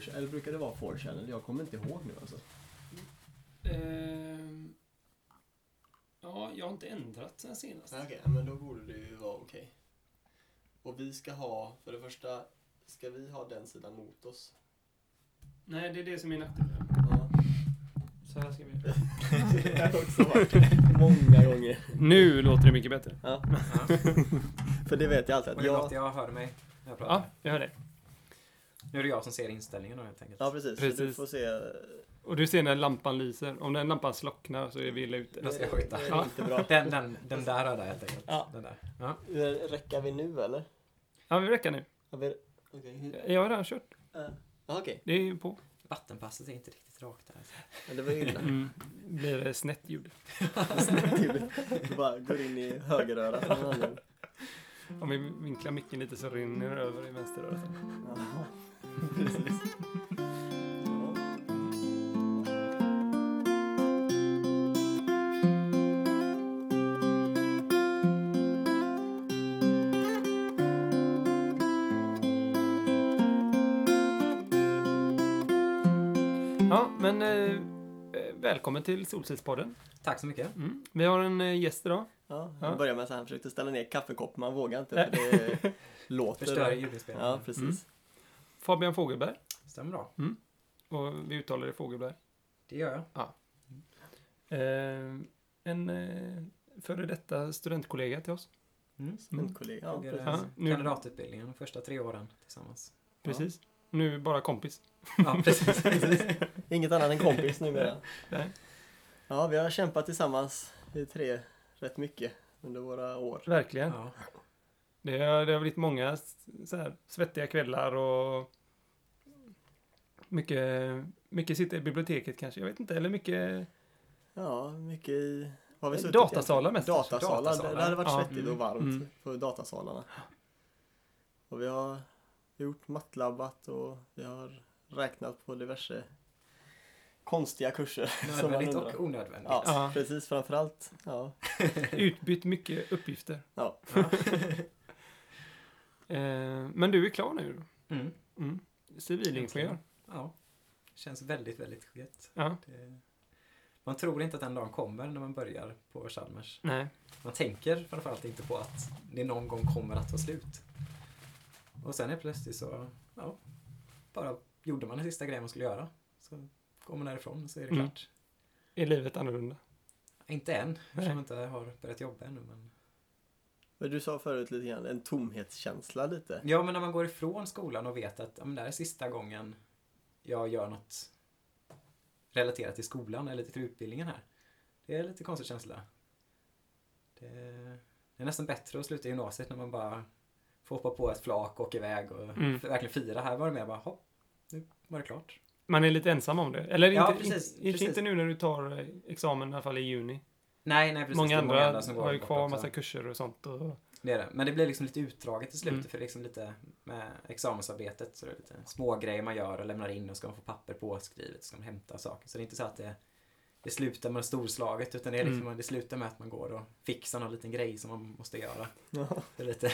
4 eller brukar det vara 4 channel? Jag kommer inte ihåg nu alltså. Ehm, ja, jag har inte ändrat sen senast. Okej, men då borde det ju vara okej. Och vi ska ha, för det första, ska vi ha den sidan mot oss? Nej, det är det som är nackdelen. Ja. Så här ska vi göra. det har också varit många gånger. Nu låter det mycket bättre. Ja, Ja. för det vet jag alltid Och att det jag... låter jag hör mig jag pratar. Ja, jag hör det. Nu är det jag som ser inställningen då helt enkelt. Ja, precis. Så Precis. du får se. Och du ser när lampan lyser. Om den lampan slocknar så är vi illa ute. Då ska jag skjuta. Det är Ja. inte bra. Den, den, den där röda helt enkelt. Ja. Den där. Ja. Räcker vi nu eller? Ja, vi räcker nu. Har vi... Okej. hur- Jag har redan kört. eh, Ja, okej. Det är ju på. Vattenpasset är inte riktigt rakt där. Men det var illa. Mm. Blir det snett ljud. Du bara går in i högerörat. Om vi vinklar micken lite så rinner det över i vänsterörat. Ja, men eh, välkommen till Solcellspodden. Tack så mycket. Mm. Vi har en eh, gäst idag. Ja, Ja. han började med att han försökte ställa ner kaffekoppen, man vågar inte för det låter. Förstör ljudinspelningen. Ja, precis. Mm. Fabian Fogelberg. Stämmer bra. Och vi uttalar det Fogelberg. Det gör jag. Eh, en eh, före detta studentkollega till oss. Mm. En kollega. Ja, precis. Ja, nu- kandidatutbildningen de första tre åren tillsammans. Precis. Nu bara kompis. Ja, precis. precis. Inget annat än kompis numera. Nej. Ja, vi har kämpat tillsammans i tre rätt mycket under våra år. Verkligen. Ja. Det, har, det har blivit många så här, svettiga kvällar och mycket, mycket sitta i biblioteket kanske. Jag vet inte. Eller mycket Ja, mycket i... Har vi suttit Datasalar mest. Datasalar. Datasalar. Det, det hade varit Ja. svettigt och Mm. varmt Mm. på datasalarna. Och vi har gjort mattlabbat och vi har räknat på diverse konstiga kurser. Nödvändigt och onödvändigt. Ja, Ja. precis. Framförallt. Ja. Utbytt mycket uppgifter. ja. Ja. Eh, men du är klar nu. Mm. Mm. Civilingenjör. ja. Känns väldigt, väldigt gött. Ja. Det... Man tror inte att den dagen kommer när man börjar på Chalmers. Nej. Man tänker framförallt inte på att det någon gång kommer att ta slut. Och sen är plötsligt så, ja, bara gjorde man den sista grejen man skulle göra. Så går man därifrån och så är det Mm. klart. Är livet annorlunda? Inte än, eftersom jag inte har börjat jobba ännu. Men... Men du sa förut lite grann, en tomhetskänsla lite. Ja, men när man går ifrån skolan och vet att ja, men det här är sista gången jag gör något relaterat till skolan eller till utbildningen här. Det är lite konstig känsla. Det är, det är nästan bättre att sluta gymnasiet när man bara får hoppa på ett flak och åka iväg och Mm. verkligen fira. Här var det mer bara, hopp, nu var det klart. Man är lite ensam om det. Eller Ja, inte, precis, inte, precis. inte nu när du tar eh, examen i alla fall i juni. Nej, nej precis. många det är andra som har ju kvar också. massa kurser och sånt. Och, Det är det. Men det blir liksom lite utdraget i slutet Mm. för liksom lite med examensarbetet så det är lite små grejer man gör och lämnar in och ska man få papper påskrivet ska man hämta saker. Så det är inte så att det, det slutar med storslaget utan det, är liksom, Mm. det slutar med att man går och fixar någon liten grej som man måste göra. Ja. Det är lite,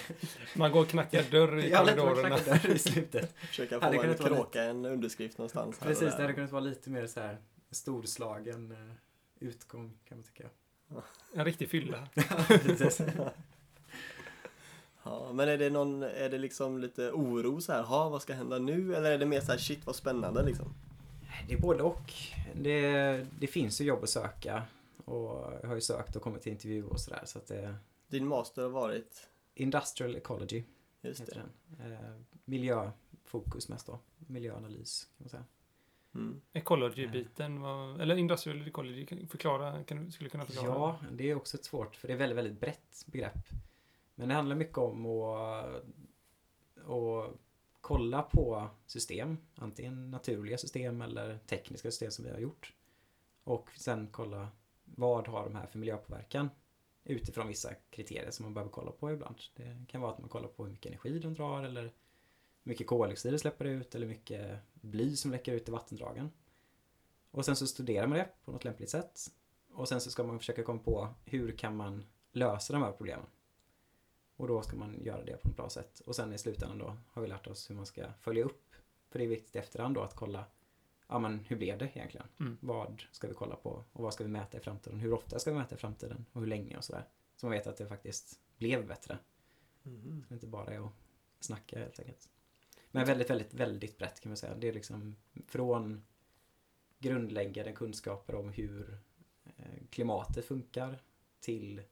man går och knackar dörr i lite korridorerna. knackat dörr i slutet. Försöka få en kråka, en underskrift någonstans. Precis, det hade kunnat vara lite mer så här storslagen eh, utgång kan man tycka. En riktig fylla. Ja, men är det någon, är det liksom lite oro så här, ha vad ska hända nu? Eller är det mer så här, shit vad spännande liksom? Det är både och. Det, det finns ju jobb att söka och jag har ju sökt och kommit till intervju och sådär så att det Din master har varit, Industrial Ecology just heter det. den. Eh, miljöfokus mest då. Miljöanalys kan man säga. Mm. Ecology-biten, var- eller industrial ecology, kan förklara, kan du, skulle du kunna förklara? Ja, det är också ett svårt för det är väldigt, väldigt brett begrepp. Men det handlar mycket om att, att kolla på system, antingen naturliga system eller tekniska system som vi har gjort. Och sen kolla vad har de här för miljöpåverkan utifrån vissa kriterier som man behöver kolla på ibland. Det kan vara att man kollar på hur mycket energi de drar eller hur mycket koldioxid de släpper ut eller hur mycket bly som läcker ut i vattendragen. Och sen så studerar man det på något lämpligt sätt och sen så ska man försöka komma på hur kan man lösa de här problemen. Och då ska man göra det på ett bra sätt. Och sen i slutändan då har vi lärt oss hur man ska följa upp För det är viktigt i efterhand då att kolla, ja men hur blev det egentligen? Mm. Vad ska vi kolla på och vad ska vi mäta i framtiden? Hur ofta ska vi mäta i framtiden och hur länge och sådär. Så man vet att det faktiskt blev bättre. Så det inte bara är att snacka helt enkelt. Men väldigt, väldigt, väldigt brett kan man säga. Det är liksom från grundläggande kunskaper om hur eh, klimatet funkar till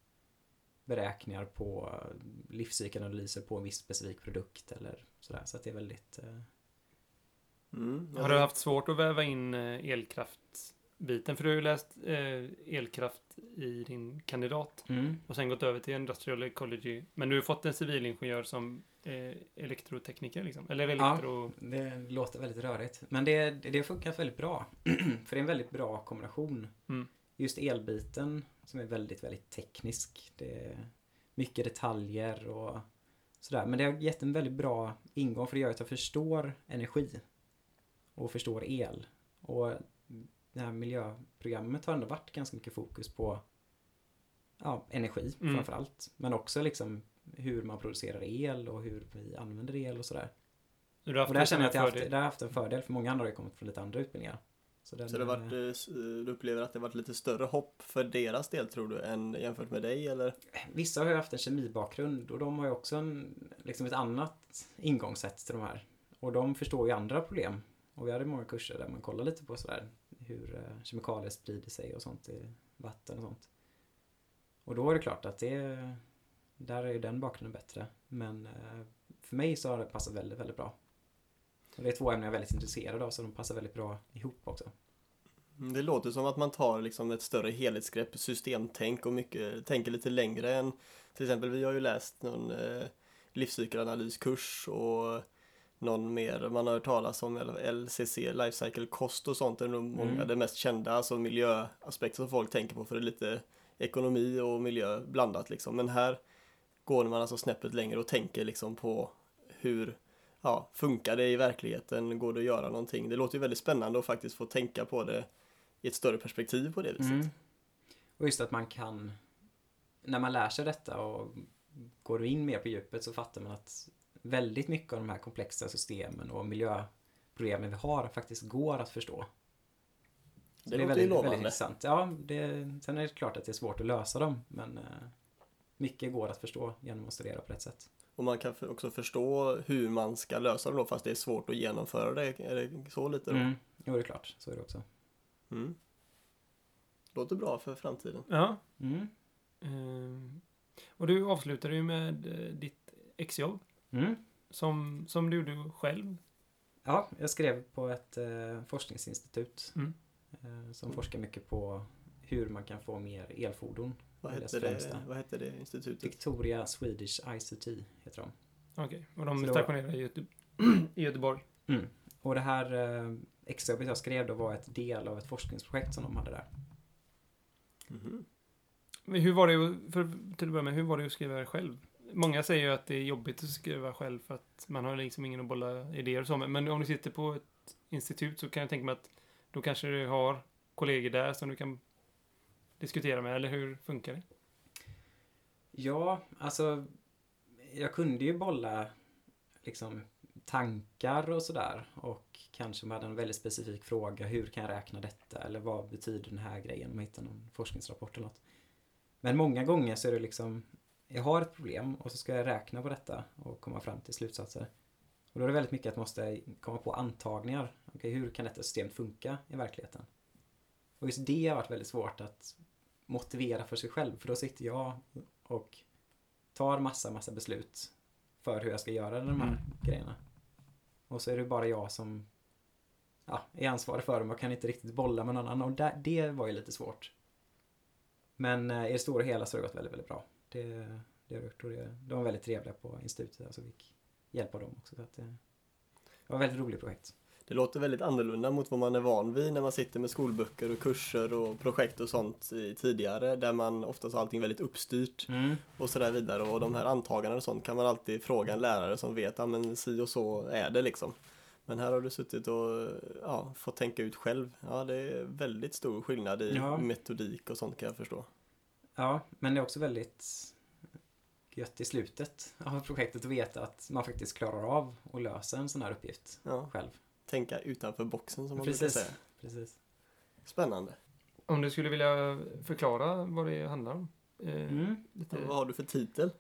beräkningar på livscykelanalyser på en viss specifik produkt eller sådär. Så att det är väldigt... eh, Mm. Har du haft svårt att väva in eh, elkraftbiten? För du har ju läst eh, elkraft i din kandidat Mm. och sen gått över till Industrial Ecology. Men du har fått en civilingenjör som eh, elektrotekniker liksom? Eller elektro... Det låter väldigt rörigt. Men det, det har funkat väldigt bra. För det är en väldigt bra kombination. Mm. Just elbiten som är väldigt, väldigt teknisk. Det är mycket detaljer och sådär. Men det har gett en väldigt bra ingång för det gör att jag förstår energi. Och förstår el. Och det här miljöprogrammet har ändå varit ganska mycket fokus på ja, energi Mm. framför allt. Men också liksom hur man producerar el och hur vi använder el och sådär. Och där känner jag att jag har haft, där har jag haft en fördel för många andra har kommit från lite andra utbildningar. Så, den, Så det varit, eh, eh, du upplever att det varit lite större hopp för deras del tror du än jämfört med dig eller? Vissa har ju haft en kemibakgrund och de har ju också en, liksom ett annat ingångssätt till de här. Och de förstår ju andra problem. Och vi hade många kurser där man kollar lite på sådär hur eh, kemikalier sprider sig och sånt i vatten och sånt. Och då är det klart att det, där är ju den bakgrunden bättre. Men för mig så har det passat väldigt, väldigt bra. Och det är två ämnen jag är väldigt intresserad av så de passar väldigt bra ihop också. Mm, Det låter som att man tar liksom ett större helhetsgrepp, systemtänk och mycket, tänker lite längre än till exempel vi har ju läst någon eh, livscykelalyskurs och någon mer, man har hört talas om LCC, Life Cycle Cost och sånt, är nog många Mm. det mest kända, alltså miljöaspekter som folk tänker på för det är lite ekonomi och miljö blandat liksom. Men här går man alltså snäppet längre och tänker liksom på hur ja, funkar det i verkligheten? Går det att göra någonting? Det låter ju väldigt spännande att faktiskt få tänka på det i ett större perspektiv på det viset. Mm. Och just att man kan, när man lär sig detta och går in mer på djupet så fattar man att väldigt mycket av de här komplexa systemen och miljöproblemen vi har faktiskt går att förstå. Så Det, är väldigt, lovande. väldigt intressant. Ja, det, sen är det klart att det är svårt att lösa dem, men eh, mycket går att förstå genom att studera på rätt sätt. Och man kan också förstå hur man ska lösa det då fast det är svårt att genomföra det. Är det så lite då? Mm. Jo, det är klart. Så är det också. Mm. Låter bra för framtiden. Ja. Mm. Ehm, och du avslutade ju med eh, ditt exjobb Mm. som, som du gjorde själv. Ja, jag skrev på ett eh, forskningsinstitut Mm. eh, som forskar mycket på hur man kan få mer elfordon. Vad hette det vad hette det institutet? Victoria Swedish ICT heter de. Okej, och de Så är då- stationerade i, Göte i Göteborg. Och det här eh, extrajobbet jag skrev då var ett del av ett forskningsprojekt som de hade där. Men Hur var det, för, till att börja med, hur var det att skriva själv? Många säger ju att det är jobbigt att skriva själv för att man har liksom ingen att bolla idéer och så med. Men om du sitter på ett institut så kan jag tänka mig att då kanske du har kollegor där som du kan diskutera med, eller hur funkar det? Ja, alltså jag kunde ju bolla liksom tankar och sådär och kanske med hade en väldigt specifik fråga, hur kan jag räkna detta eller vad betyder den här grejen om jag hittar någon forskningsrapport eller något. Men många gånger så är det liksom, jag har ett problem och så ska jag räkna på detta och komma fram till slutsatser. Och då är det väldigt mycket att jag måste komma på antagningar. Okej, hur kan detta system funka i verkligheten? Och just det har varit väldigt svårt att motivera för sig själv för då sitter jag och tar massa, massa beslut för hur jag ska göra de här Mm. grejerna. Och så är det bara jag som ja, är ansvarig för dem och kan inte riktigt bolla med någon annan. Och där, det var ju lite svårt. Men eh, i det stora hela så har det gått väldigt, väldigt bra. Det, det har gjort och det, de var väldigt trevliga på institutet. Alltså vi fick hjälp av dem också. Så att det, det var ett väldigt roligt projekt. Det låter väldigt annorlunda mot vad man är van vid när man sitter med skolböcker och kurser och projekt och sånt i, tidigare där man oftast har allting väldigt uppstyrt och sådär vidare och de här antagandena och sånt kan man alltid fråga en lärare som vet ja men si och så är det liksom. Men här har du suttit och ja, fått tänka ut själv. Ja, det är väldigt stor skillnad i Ja. metodik och sånt kan jag förstå. Ja, men det är också väldigt gött i slutet av projektet att veta att man faktiskt klarar av att lösa en sån här uppgift Ja, själv. Tänka utanför boxen som man brukar Precis. säga. Precis. Spännande. Om du skulle vilja förklara vad det handlar om? Eh, Mm. lite, Vad har du för titel?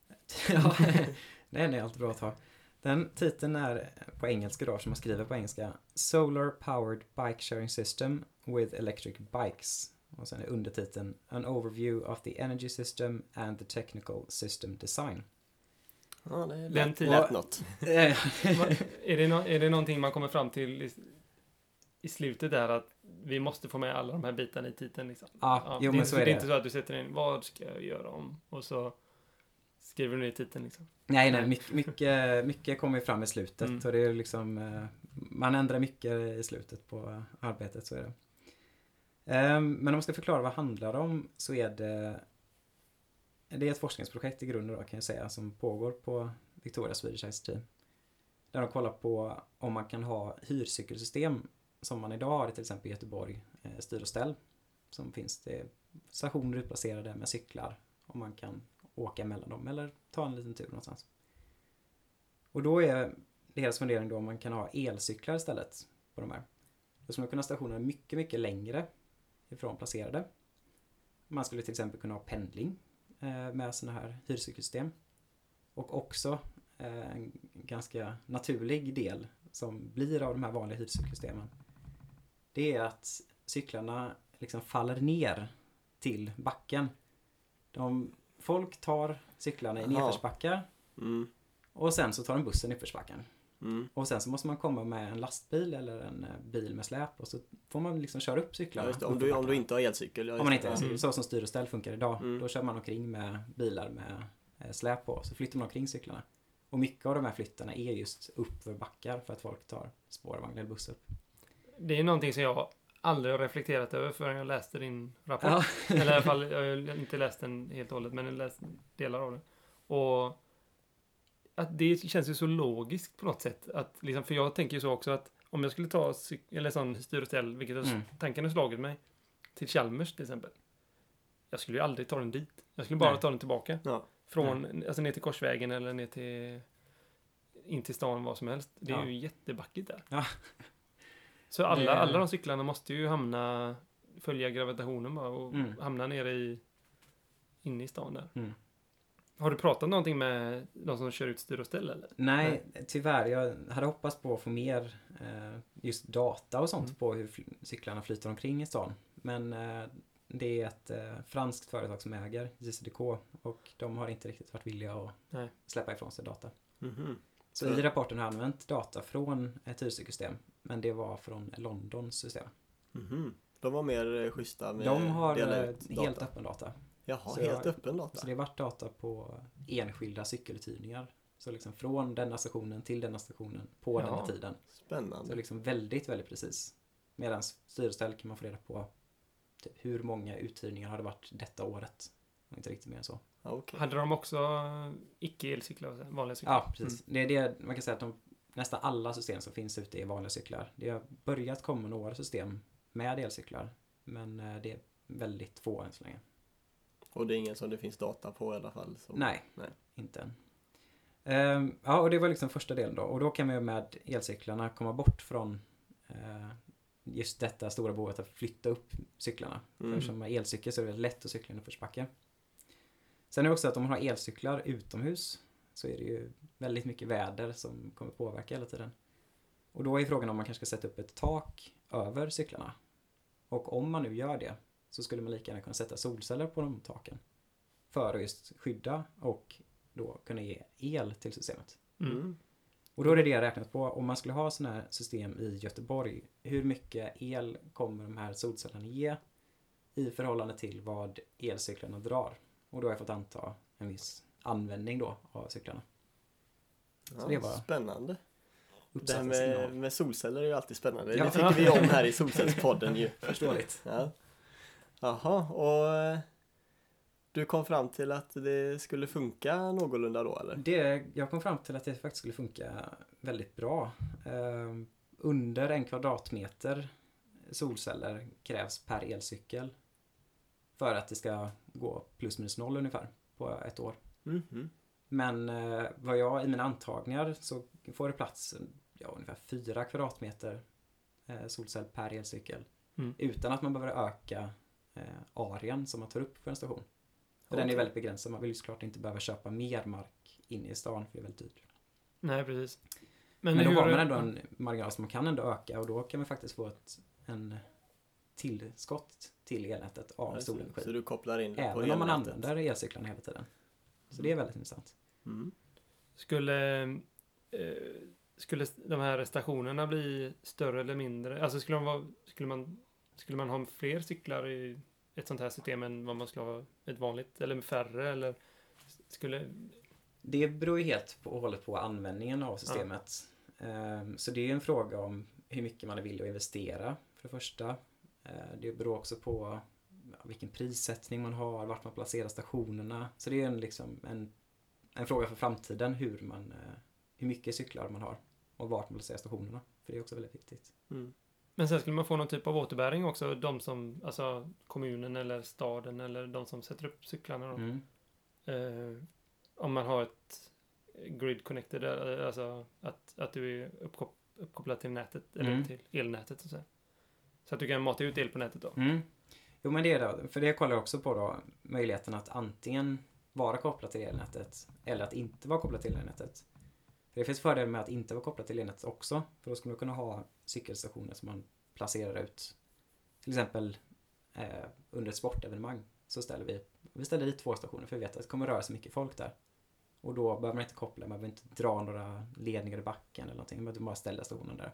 ja, den är alltid bra att ha. Den titeln är på engelska då, som man skriver på engelska. Solar Powered Bike Sharing System with Electric Bikes. Och sen är undertiteln An Overview of the Energy System and the Technical System Design. Ja, det Den lät, tiden- lät något. Eh, är, det no, är det någonting man kommer fram till i, i slutet där att vi måste få med alla de här bitarna i titeln liksom? ja, jo det, men så är det är det. inte så att du sätter in vad ska jag göra om? Och så skriver du ner titeln liksom. Nej, nej, mycket, mycket, mycket kommer fram i slutet Mm. och det är liksom eh, Man ändrar mycket i slutet på eh, arbetet, så är det. Ehm, Men om man ska förklara vad det handlar om så är det det är ett forskningsprojekt i grunden då kan jag säga som pågår på Victoria Swedish ICT. Där de kollar på om man kan ha hyrcykelsystem som man idag har i till exempel i Göteborg, eh, styr och ställ. Som finns det stationer utplacerade med cyklar och man kan åka mellan dem eller ta en liten tur någonstans. Och då är deras fundering då om man kan ha elcyklar istället på de här. Då skulle man kunna ha stationerna mycket, mycket längre ifrån placerade. Man skulle till exempel kunna ha pendling med sådana här hyrcykelsystem. Och också eh, en ganska naturlig del som blir av de här vanliga hyrcykelsystemen. Det är att cyklarna liksom faller ner till backen. De, folk tar cyklarna i nedförsbackar Mm. och sen så tar de bussen i uppförsbacken. Mm. Och sen så måste man komma med en lastbil eller en eh, bil med släp och så får man liksom köra upp Ja, cyklarna. just det. Om, du, om du inte har elcykel. Ja, Om man det. inte, Mm. så som styr och ställ funkar idag. Mm. Då kör man omkring med bilar med eh, släp på. Så flyttar man omkring cyklarna. Och mycket av de här flyttarna är just upp för backar för att folk tar spårvagn eller buss upp. Det är någonting som jag aldrig har reflekterat över förrän jag läste din rapport. Ja. Eller i alla fall, jag har inte läst den helt och hållet, men jag har läst delar av den. Och att det känns ju så logiskt på något sätt. Att liksom, för jag tänker ju så också att om jag skulle ta eller sån styr och ställ, vilket Mm. tanken har slagit mig, till Chalmers till exempel. Jag skulle ju aldrig ta den dit. Jag skulle bara Nej. ta den tillbaka. Ja. Från, alltså ner till Korsvägen eller ner till in till stan, vad som helst. Det är Ja. ju jättebackigt där. Ja. Så alla, alla de cyklarna måste ju hamna, följa gravitationen bara och Mm. hamna nere i, inne i stan där. Mm. Har du pratat någonting med de som kör ut styr och ställ eller? Nej, tyvärr. Jag hade hoppats på att få mer eh, just data och sånt Mm. på hur fl- cyklarna flyter omkring i stan. Men eh, det är ett eh, franskt företag som äger JCDK och de har inte riktigt varit villiga att Nej. släppa ifrån sig data. Mhm. Så Så- i rapporten har jag använt data från ett hyrcykelsystem. Men det var från Londons system. Mhm. De var mer eh, schyssta med De har eh, helt öppen data. Jaha, så helt jag- öppen data. Så det har varit data på enskilda cykeluthyrningar. Så liksom från denna stationen till denna stationen på Ja. denna tiden. Så Spännande. liksom väldigt, väldigt precis. Medan styrställ kan man få reda på typ hur många uthyrningar har det varit detta året. Och Inte riktigt mer än så. Ja, okej. Hade de också icke-elcyklar, vanliga cyklar? Ja, precis. Det är det man kan säga att de, nästan alla system som finns ute är vanliga cyklar. Det har börjat komma några system med elcyklar. Men eh, det är väldigt få än så länge. Och det är ingen som det finns data på i alla fall. Så. Nej, Nej. inte än. Ehm, ja, och det var liksom första delen då. Och då kan man ju med elcyklarna komma bort från eh, just detta stora behovet att flytta upp cyklarna. Mm. För som elcykel så är det väldigt lätt att cykla i en uppförsbacke. Sen är det också att om man har elcyklar utomhus så är det ju väldigt mycket väder som kommer påverka hela tiden. Och då är frågan om man kanske ska sätta upp ett tak över cyklarna. Och om man nu gör det så skulle man lika gärna kunna sätta solceller på de taken. För att just skydda och då kunna ge el till systemet. Mm. Mm. Och då är det det jag räknat på. Om man skulle ha sådana här system i Göteborg, hur mycket el kommer de här solcellerna ge i förhållande till vad elcyklarna drar? Och då har jag fått anta en viss användning då av cyklarna. Ja, det var- Spännande. Det här med, med solceller är ju alltid spännande. Ja. Det tycker vi om här i Solcellspodden ju. Förståeligt. Ja. Jaha, och eh, du kom fram till att det skulle funka någorlunda då eller? Det, jag kom fram till att det faktiskt skulle funka väldigt bra. Ehm, under en kvadratmeter solceller krävs per elcykel. För att det ska gå plus minus noll ungefär på ett år. Mhm. Men eh, vad jag i mina antagningar så får det plats ja, ungefär 4 kvadratmeter eh, solcell per elcykel. Mm. Utan att man behöver öka arean som man tar upp på en station. För den är väldigt begränsad. Man vill ju såklart inte behöva köpa mer mark inne i stan för det är väldigt dyrt. Nej, precis. Men, då hur- har man ändå en marginal som man kan ändå öka och då kan man faktiskt få ett en tillskott till elnätet av Så, så solenergi. du kopplar in det på Även om man elnätet. använder elcyklarna hela tiden. Så det är väldigt intressant. Mm. Skulle, eh, skulle de här stationerna bli större eller mindre? Alltså skulle, de vara, skulle, man, skulle man ha fler cyklar i ett sånt här system än vad man skulle ha ett vanligt? Eller färre? Eller skulle... Det beror ju helt på, och hållet på användningen av systemet. Ehm, Så det är en fråga om hur mycket man är villig att investera för det första. Eh, Det beror också på ja, vilken prissättning man har, vart man placerar stationerna. Så det är en, liksom en, en fråga för framtiden hur, man, eh, hur mycket cyklar man har och vart man placerar stationerna. För det är också väldigt viktigt. Mm. Men sen skulle man få någon typ av återbäring också? De som, alltså kommunen eller staden eller de som sätter upp cyklarna? Mm. Eh, om man har ett grid connected, eh, alltså att, att du är uppkop uppkopplad till nätet, eller Mm. till elnätet så att säga. Så att du kan mata ut el på nätet då. Mm. Jo men det är det, för det kollar jag också på då möjligheten att antingen vara kopplad till elnätet eller att inte vara kopplad till elnätet. Det finns fördelar med att inte vara kopplad till elnätet också. För då skulle man kunna ha cykelstationer som man placerar ut. Till exempel eh, under ett sportevenemang så ställer vi, vi ställer dit två stationer för vi vet att det kommer röra sig mycket folk där. Och då behöver man inte koppla, man behöver inte dra några ledningar i backen eller någonting. Man behöver bara ställa stationen där.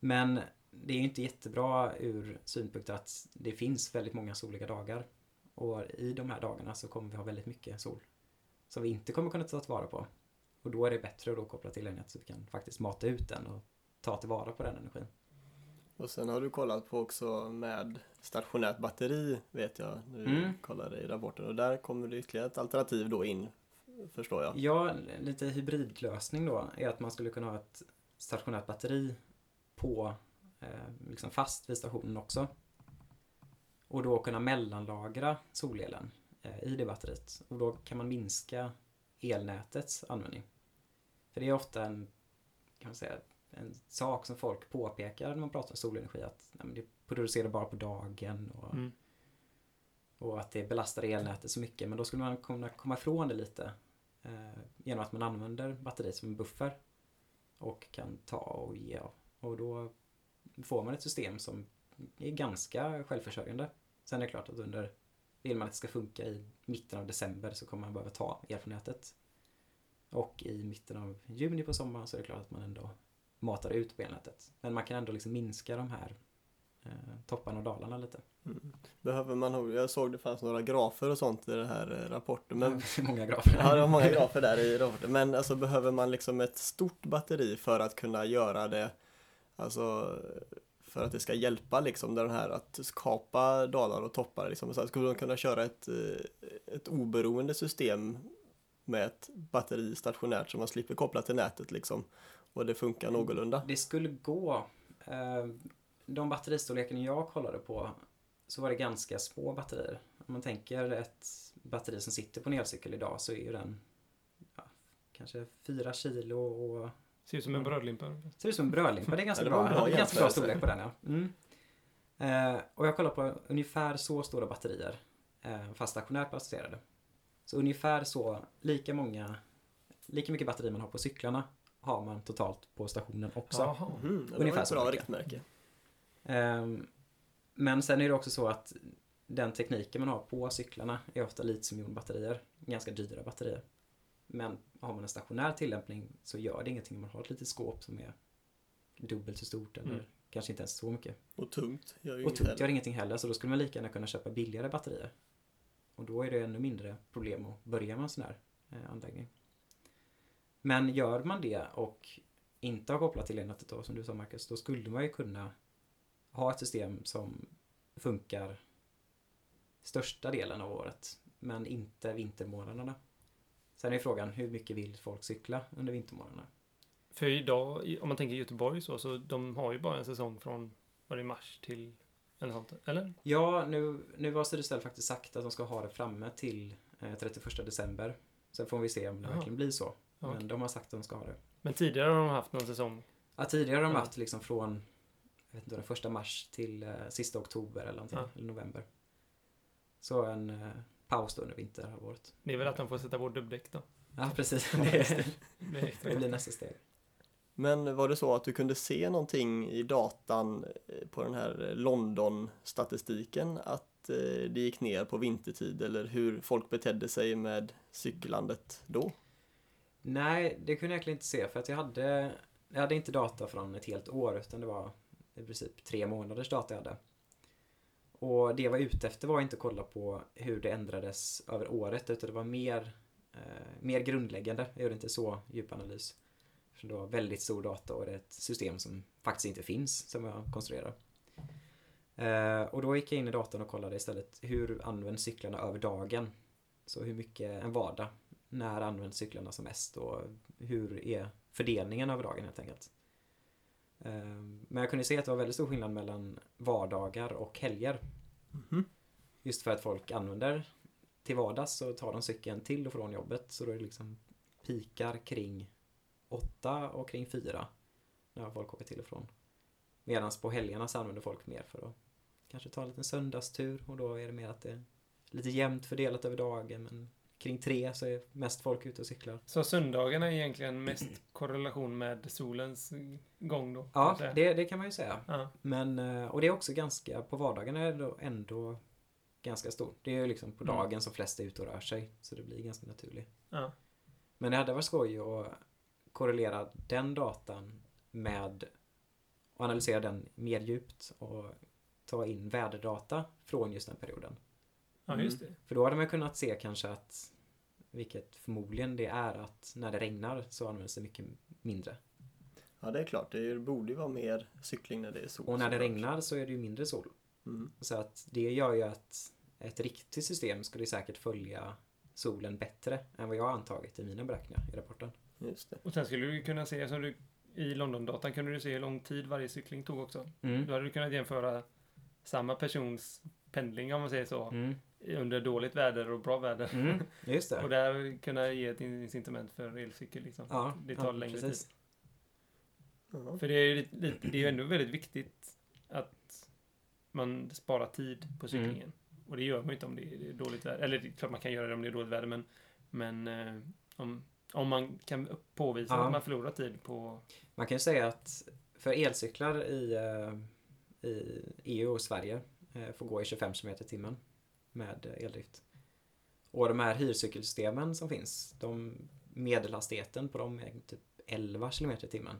Men det är ju inte jättebra ur synpunkt att det finns väldigt många soliga dagar. Och i de här dagarna så kommer vi ha väldigt mycket sol. Som vi inte kommer kunna ta tillvara på. Och då är det bättre att då koppla till elnätet så vi kan faktiskt mata ut den och ta tillvara på den energin. Och sen har du kollat på också med stationärt batteri vet jag. när Du Mm. kollade i rapporten och där kommer det ytterligare ett alternativ då in. Förstår jag. Ja, lite hybridlösning då är att man skulle kunna ha ett stationärt batteri på eh, liksom fast vid stationen också. Och då kunna mellanlagra solelen eh, i det batteriet. Och då kan man minska elnätets användning. För det är ofta en, kan man säga, en sak som folk påpekar när man pratar om solenergi att nej, det producerar bara på dagen och, Mm. och att det belastar elnätet så mycket. Men då skulle man kunna komma ifrån det lite eh, genom att man använder batteriet som en buffer och kan ta och ge av. Och då får man ett system som är ganska självförsörjande. Sen är det klart att under, vill man att det ska funka i mitten av december så kommer man behöva ta el från nätet. Och i mitten av juni på sommaren så är det klart att man ändå matar ut elnätet. Men man kan ändå liksom minska de här eh, topparna och dalarna lite. Mm. Behöver man jag såg det fanns några grafer och sånt i den här eh, rapporten. Men, många grafer. ja, det var många grafer där i rapporten. Men alltså behöver man liksom ett stort batteri för att kunna göra det, alltså för att det ska hjälpa liksom den här att skapa dalar och toppar liksom. Så skulle de kunna köra ett, eh, ett oberoende system med ett batteri stationärt som man slipper koppla till nätet liksom. Och det funkar någorlunda. Det skulle gå. Eh, De batteristorleken jag kollade på så var det ganska små batterier. Om man tänker ett batteri som sitter på en elcykel idag så är ju den ja, kanske 4 kilo och Ser ut som en brödlimpa. ser ut som en brödlimpa. Det är ganska Ja, det bra. en bra Det är ganska bra storlek på den ja. Mm. Eh, och jag kollar på ungefär så stora batterier eh, fast stationärt baserade. Så ungefär så, lika många, lika mycket batteri man har på cyklarna har man totalt på stationen också. Jaha. Mm, det Ungefär var ett så bra riktmärke. Ehm, Men sen är det också så att den tekniken man har på cyklarna är ofta litiumjonbatterier. Ganska dyra batterier. Men har man en stationär tillämpning så gör det ingenting om man har ett litet skåp som är dubbelt så stort eller Mm. kanske inte ens så mycket. Och tungt. Gör Och tungt heller. gör ingenting heller så då skulle man lika gärna kunna köpa billigare batterier. Och då är det ännu mindre problem att börja med en sån här eh, anläggning. Men gör man det och inte har kopplat till elnätet då, som du sa Marcus, då skulle man ju kunna ha ett system som funkar största delen av året, men inte vintermånaderna. Sen är frågan, hur mycket vill folk cykla under vintermånaderna? För idag, om man tänker Göteborg så, så de har ju bara en säsong från, var det mars till, eller sånt, eller? Ja, nu, nu har Sydöstel faktiskt sagt att de ska ha det framme till eh, 31 december. Sen får vi se om det Jaha. verkligen blir så. Men Okej. de har sagt att de ska ha det. Men tidigare har de haft någon säsong. Ja, tidigare har de Ja. haft liksom från jag vet inte, den första mars till eh, sista oktober eller någonting, Ja. eller november. Så en eh, paus då under vinterhalvåret. Det är väl att de får sätta på dubbdäck då. Ja, precis. Ja, Det, Det blir nästa steg. Men var det så att du kunde se någonting i datan eh, på den här London-statistiken att eh, det gick ner på vintertid eller hur folk betedde sig med cyklandet då? Nej, det kunde jag egentligen inte se för att jag hade, jag hade inte data från ett helt år utan det var i princip tre månaders data jag hade. Och det jag var ute efter var inte att kolla på hur det ändrades över året utan det var mer, eh, mer grundläggande. Jag gjorde inte så djup analys. För det var väldigt stor data och det är ett system som faktiskt inte finns som jag konstruerar. Eh, och då gick jag in i datorn och kollade istället hur används cyklarna över dagen? Så hur mycket en vardag när används cyklarna som mest och hur är fördelningen över dagen helt enkelt. Ehm, Men jag kunde se att det var väldigt stor skillnad mellan vardagar och helger. Mhm. Just för att folk använder till vardags så tar de cykeln till och från jobbet så då är det liksom pikar kring åtta och kring fyra när folk åker till och från. Medan på helgerna så använder folk mer för att kanske ta en liten söndagstur och då är det mer att det är lite jämnt fördelat över dagen men kring tre så är mest folk ute och cyklar. Så söndagarna är egentligen mest korrelation med solens gång då? Ja, det, det kan man ju säga. Ja, Men, eh, och det är också ganska, på vardagarna är det då ändå ganska stort. Det är ju liksom på Mm. dagen som flest är ute och rör sig. Så det blir ganska naturligt. ja. Men det hade varit skoj att korrelera den datan med och analysera den mer djupt och ta in väderdata från just den perioden. ja just det. För då hade man kunnat se kanske att, vilket förmodligen det är, att när det regnar så används det mycket mindre. Ja, det är klart. Det borde ju vara mer cykling när det är sol. Och när det regnar så är det ju mindre sol. Mm. Så att det gör ju att ett riktigt system skulle säkert följa solen bättre än vad jag har antagit i mina beräkningar i rapporten. Just det. Och sen skulle du kunna se, som du i London-datan kunde du se hur lång tid varje cykling tog också. Mm. Då hade du kunnat jämföra samma persons pendling, om man säger så, Mm. under dåligt väder och bra väder. Mm. Just Och det. där kunna ge ett incitament för elcykel liksom. Ja, det tar ja, längre precis. tid. Ja. För det är ju det är ju ändå väldigt viktigt att man sparar tid på cyklingen. Mm. Och det gör man ju inte om det är dåligt väder. Eller det är klart man kan göra det om det är dåligt väder, men, men eh, om, om man kan påvisa Ja. att man förlorar tid på... Man kan ju säga att för elcyklar i, eh, i EU och Sverige eh, får gå i 25 km i timmen med eldrift. Och de här hyrcykelsystemen som finns, de, medelhastigheten på dem är typ 11 km i timmen.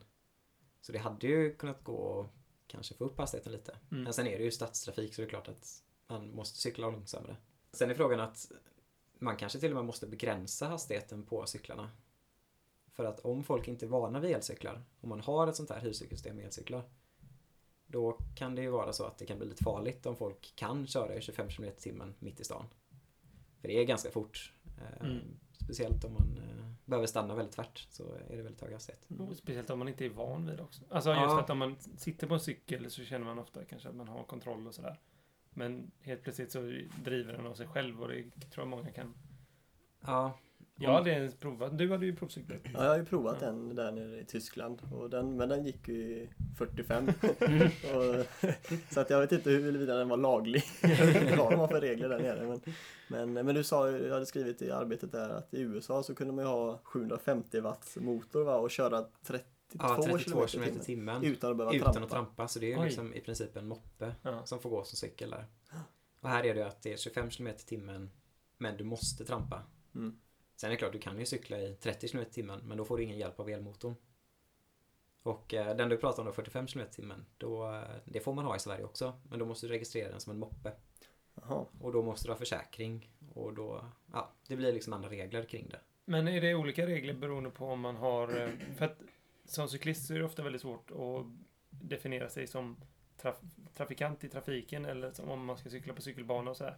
Så det hade ju kunnat gå att kanske få upp hastigheten lite. Mm. Men sen är det ju stadstrafik så det är klart att man måste cykla långsammare. Sen är frågan att man kanske till och med måste begränsa hastigheten på cyklarna. För att om folk inte är vana vid elcyklar, om man har ett sånt här hyrcykelsystem med elcyklar, då kan det ju vara så att det kan bli lite farligt om folk kan köra i 25 km i timmen mitt i stan. För det är ganska fort. Eh, Mm. Speciellt om man eh, behöver stanna väldigt tvärt så är det väldigt hög hastighet. Och speciellt om man inte är van vid det också. Alltså just Ja. att om man sitter på en cykel så känner man ofta kanske att man har kontroll och sådär. Men helt plötsligt så driver den av sig själv och det tror jag många kan. Ja, Jag har aldrig provat. Du hade ju provcyklat. Ja, jag har ju provat en där nere i Tyskland. Och den, men den gick ju i 45. och, så att jag vet inte huruvida den var laglig. vad de har för regler där nere. Men, men, men du sa ju, jag hade skrivit i arbetet där att i USA så kunde man ju ha 750 watts motor va, och köra 32, ja 32 kilometer km i timmen. Utan att behöva Utan trampa. att trampa, så det är Oj. liksom i princip en moppe Ja. som får gå som cykel där. Och här är det att det är 25 km i timmen, men du måste trampa. Mm. Sen är det klart, du kan ju cykla i 30 km i timmen, men då får du ingen hjälp av elmotorn. Och eh, den du pratar om då, 45 km i timmen, då, eh, det får man ha i Sverige också. Men då måste du registrera den som en moppe. Jaha. Och då måste du ha försäkring. Och då, ja, det blir liksom andra regler kring det. Men är det olika regler beroende på om man har... eh, För att som cyklist så är det ofta väldigt svårt att definiera sig som traf trafikant i trafiken eller som om man ska cykla på cykelbana och så här.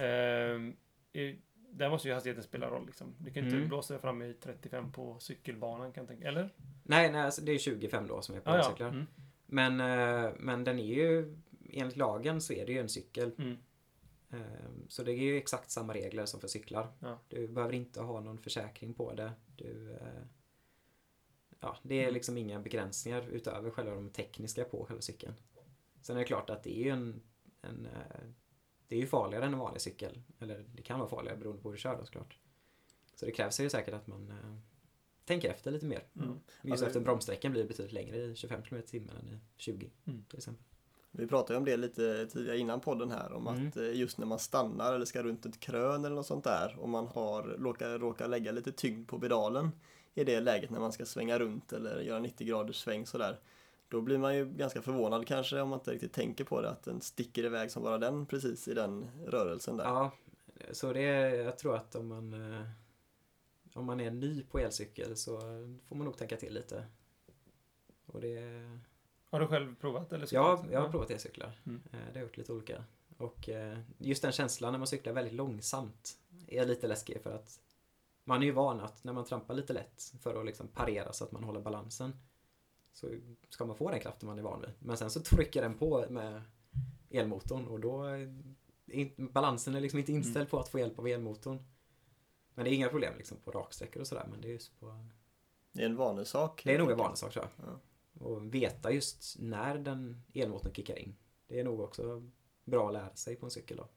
Ehm, i- där måste ju hastigheten spela roll liksom. Du kan inte Mm. blåsa fram i 35 på cykelbanan kan jag tänka. Eller? Nej, nej alltså det är 25 då som är på Ah, ja. elcyklar. Mm. Men, eh, men den är ju, enligt lagen så är det ju en cykel. Mm. Eh, Så det är ju exakt samma regler som för cyklar. Ja. Du behöver inte ha någon försäkring på det. Du, eh, ja, det är liksom inga begränsningar utöver själva de tekniska på själva cykeln. Sen är det klart att det är ju en, en eh, det är ju farligare än en vanlig cykel. Eller det kan vara farligare beroende på hur du kör då såklart. Så det krävs ju säkert att man eh, tänker efter lite mer. Mm. Just Alltså- efter bromssträckan blir det betydligt längre i 25 km i timmen än i 20 Mm. till exempel. Vi pratade ju om det lite tidigare innan podden här om Mm. att eh, just när man stannar eller ska runt ett krön eller något sånt där och man har råkar, råkar lägga lite tyngd på pedalen i det läget när man ska svänga runt eller göra 90 graders sväng sådär. Då blir man ju ganska förvånad kanske om man inte riktigt tänker på det att den sticker iväg som bara den precis i den rörelsen där. Ja, så det är, jag tror att om man eh, om man är ny på elcykel så får man nog tänka till lite. Och det, Har du själv provat? Eller ja, jag har provat elcyklar. Mm. Eh, Det har jag gjort lite olika. Och eh, just den känslan när man cyklar väldigt långsamt är lite läskig för att man är ju van att när man trampar lite lätt för att liksom parera så att man håller balansen så ska man få den kraften man är van vid. Men sen så trycker den på med elmotorn och då är balansen är liksom inte inställd på att få hjälp av elmotorn. Men det är inga problem liksom på raksträckor och sådär men det är just på Det är en vanesak. det är nog en vanesak tror jag. Och veta just när den elmotorn kickar in. Det är nog också bra att lära sig på en cykel då.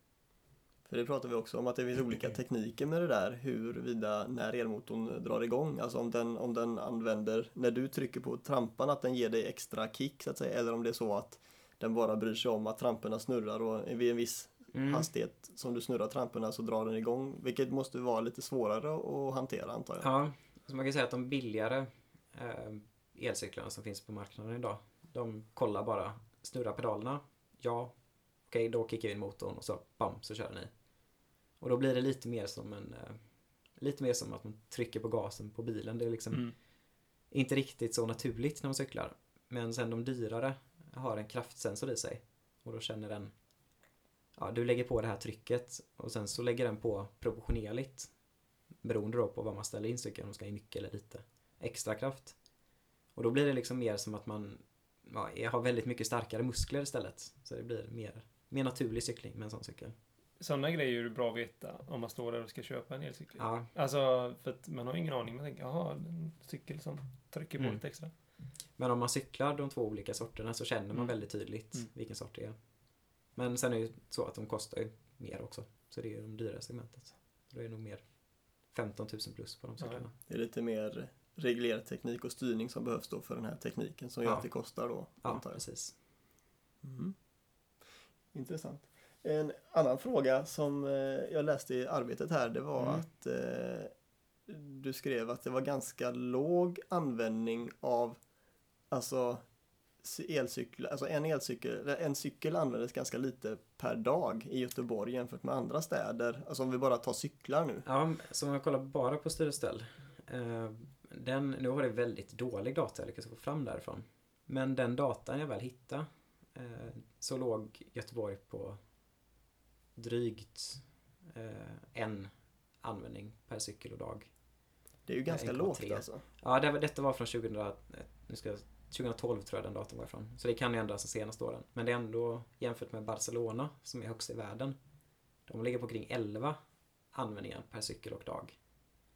För det pratar vi också om att det finns olika tekniker med det där huruvida när elmotorn drar igång. Alltså om den, om den använder, när du trycker på trampan att den ger dig extra kick så att säga. Eller om det är så att den bara bryr sig om att tramporna snurrar och vid en viss Mm. hastighet som du snurrar tramporna så drar den igång. Vilket måste vara lite svårare att hantera antar jag. Ja, så man kan säga att de billigare eh, elcyklarna som finns på marknaden idag, de kollar bara, snurrar pedalerna, ja, okej, då kickar vi in motorn och så bam, så kör den i. Och då blir det lite mer som en, eh, lite mer som att man trycker på gasen på bilen. Det är liksom Mm. inte riktigt så naturligt när man cyklar. Men sen de dyrare har en kraftsensor i sig. Och då känner den, ja du lägger på det här trycket och sen så lägger den på proportionerligt. Beroende då på vad man ställer in cykeln, om man ska ha in mycket eller lite extra kraft. Och då blir det liksom mer som att man ja, har väldigt mycket starkare muskler istället. Så det blir mer, mer naturlig cykling med en sån cykel. Sådana grejer är det bra att veta om man står där och ska köpa en elcykel. Ja, Alltså, för att man har ingen aning. Man tänker, jaha, en cykel som trycker på Mm. lite extra. Men om man cyklar de två olika sorterna så känner man Mm. väldigt tydligt Mm. vilken sort det är. Men sen är det ju så att de kostar ju mer också. Så det är ju de dyra segmentet. Så då är det nog mer 15 000 plus på de Ja. cyklarna. Det är lite mer reglerteknik och styrning som behövs då för den här tekniken som gör Ja. att det kostar då. Ja, antar jag. precis. Mm. Intressant. En annan fråga som eh, jag läste i arbetet här det var Mm. att eh, du skrev att det var ganska låg användning av alltså elcyklar, alltså en elcykel, en cykel användes ganska lite per dag i Göteborg jämfört med andra städer. Alltså om vi bara tar cyklar nu. Ja, så om jag kollar bara på styr och ställ. Eh, den, nu har det väldigt dålig data jag lyckats få fram därifrån. Men den datan jag väl hittade så låg Göteborg på drygt eh, en användning per cykel och dag. Det är ju ganska 1,3. lågt alltså. Ja, det, detta var från 2000, eh, nu ska jag, 2012 tror jag den datorn var ifrån. Så det kan ju ändras de senaste åren. Men det är ändå jämfört med Barcelona som är högst i världen. De ligger på kring 11 användningar per cykel och dag.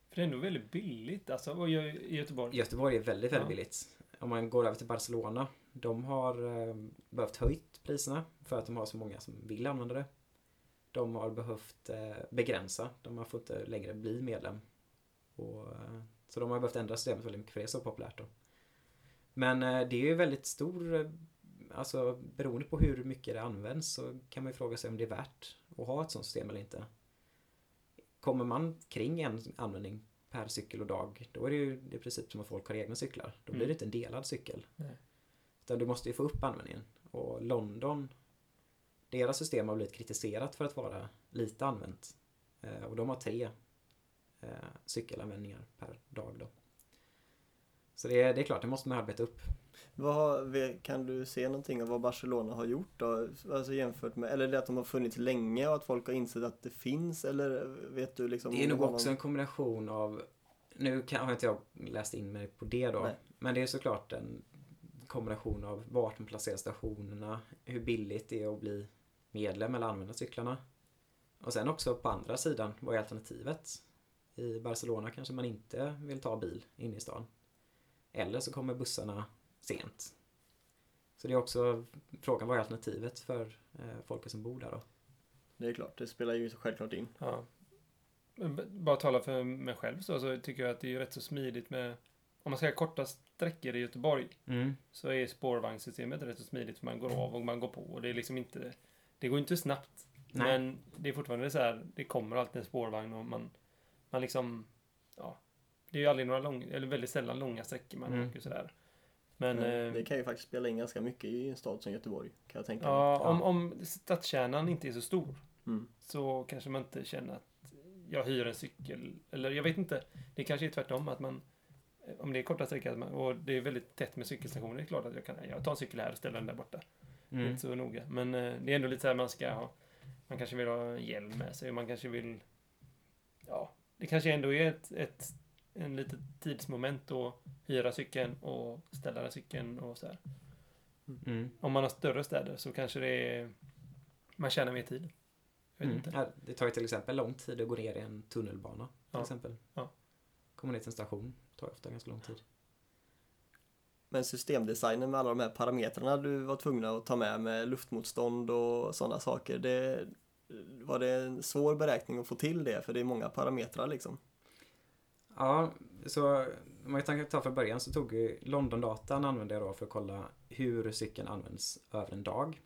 För det är ändå väldigt billigt alltså, och jag- i Göteborg. Göteborg är väldigt, väldigt Ja. billigt. Om man går över till Barcelona. De har eh, behövt höjt priserna för att de har så många som vill använda det. De har behövt eh, begränsa. De har fått inte längre bli medlem. Och, eh, så de har behövt ändra systemet väldigt mycket för det är så populärt då. Men eh, det är ju väldigt stor, eh, alltså beroende på hur mycket det används så kan man ju fråga sig om det är värt att ha ett sånt system eller inte. Kommer man kring en användning per cykel och dag, då är det ju i princip som att folk har egna cyklar. Då blir Mm. det inte en delad cykel. Nej. Utan du måste ju få upp användningen. Och London, deras system har blivit kritiserat för att vara lite använt. Eh, och de har tre eh, cykelanvändningar per dag då. Så det är, det är klart, det måste man arbeta upp. Vad, kan du se någonting av vad Barcelona har gjort då? Alltså jämfört med, eller det att de har funnits länge och att folk har insett att det finns eller vet du liksom? Det är nog också någon- en kombination av Nu kan, har inte jag läst in mig på det då. Nej. Men det är såklart en kombination av vart man placerar stationerna, hur billigt det är att bli medlem eller använda cyklarna. Och sen också på andra sidan, vad är alternativet? I Barcelona kanske man inte vill ta bil in i stan. Eller så kommer bussarna sent. Så det är också frågan, vad är alternativet för eh, folket som bor där då? Det är klart, det spelar ju självklart in. Ja. Bara tala för mig själv så, så tycker jag att det är ju rätt så smidigt med om man ska ha korta sträckor i Göteborg Mm. så är spårvagnssystemet rätt så smidigt för man går av och man går på och det är liksom inte det går inte snabbt Nej. men det är fortfarande så här det kommer alltid en spårvagn och man man liksom ja det är ju aldrig några långa eller väldigt sällan långa sträckor man Mm. åker sådär men Men eh, det kan ju faktiskt spela in ganska mycket i en stad som Göteborg, kan jag tänka mig. ja, om, om stadskärnan inte är så stor Mm. så kanske man inte känner att jag hyr en cykel. Eller jag vet inte. Det kanske är tvärtom att man om det är korta sträckor att man- och det är väldigt tätt med cykelstationer, det är klart att jag kan jag tar en cykel här och ställer den där borta. Mm. inte så noga. Men eh, det är ändå lite så här man ska ha man kanske vill ha hjälm med sig, man kanske vill ja, det kanske ändå är ett, ett en litet tidsmoment att hyra cykeln och ställa den cykeln och så här. Mm. Om man har större städer så kanske det är man tjänar mer tid. Mm. det tar ju till exempel lång tid att gå ner i en tunnelbana. Till Ja. exempel. Ja. Komma ner till en station tar ofta ganska lång tid. Men systemdesignen med alla de här parametrarna du var tvungna att ta med med luftmotstånd och sådana saker. Det, var det en svår beräkning att få till det? För det är många parametrar liksom. Ja, så om man kan ta från början så tog London-datan använde jag då för att kolla hur cykeln används över en dag.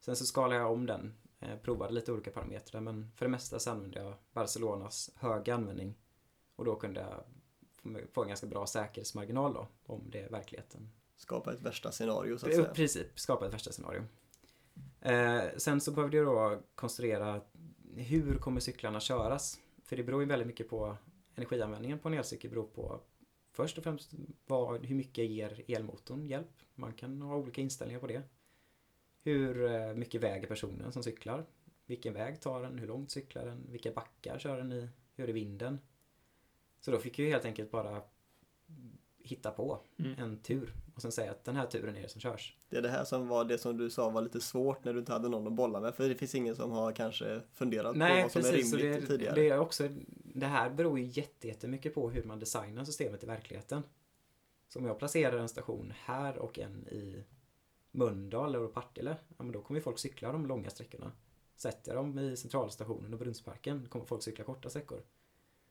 Sen så skalade jag om den, eh, provade lite olika parametrar men för det mesta så använde jag Barcelonas höga användning och då kunde jag få- en ganska bra säkerhetsmarginal då om det är verkligheten Skapa ett värsta scenario så att I säga. princip, skapa ett värsta scenario. Eh, sen så behövde jag då konstruera hur kommer cyklarna köras? För det beror ju väldigt mycket på energianvändningen på en elcykel beror på först och främst vad, hur mycket ger elmotorn hjälp? Man kan ha olika inställningar på det. Hur eh, mycket väger personen som cyklar? Vilken väg tar den? Hur långt cyklar den? Vilka backar kör den i? Hur är vinden? Så då fick ju helt enkelt bara hitta på Mm. en tur och sen säga att den här turen är det som körs. Det är det här som var det som du sa var lite svårt när du inte hade någon att bolla med. För det finns ingen som har kanske funderat på Nej, vad som precis. är rimligt det, tidigare. det, är också, det här beror ju jätte- jättemycket på hur man designar systemet i verkligheten. Så om jag placerar en station här och en i Mölndal eller Partille, ja, men då kommer ju folk cykla de långa sträckorna. Sätter jag dem i centralstationen och Brunnsparken kommer folk cykla korta sträckor.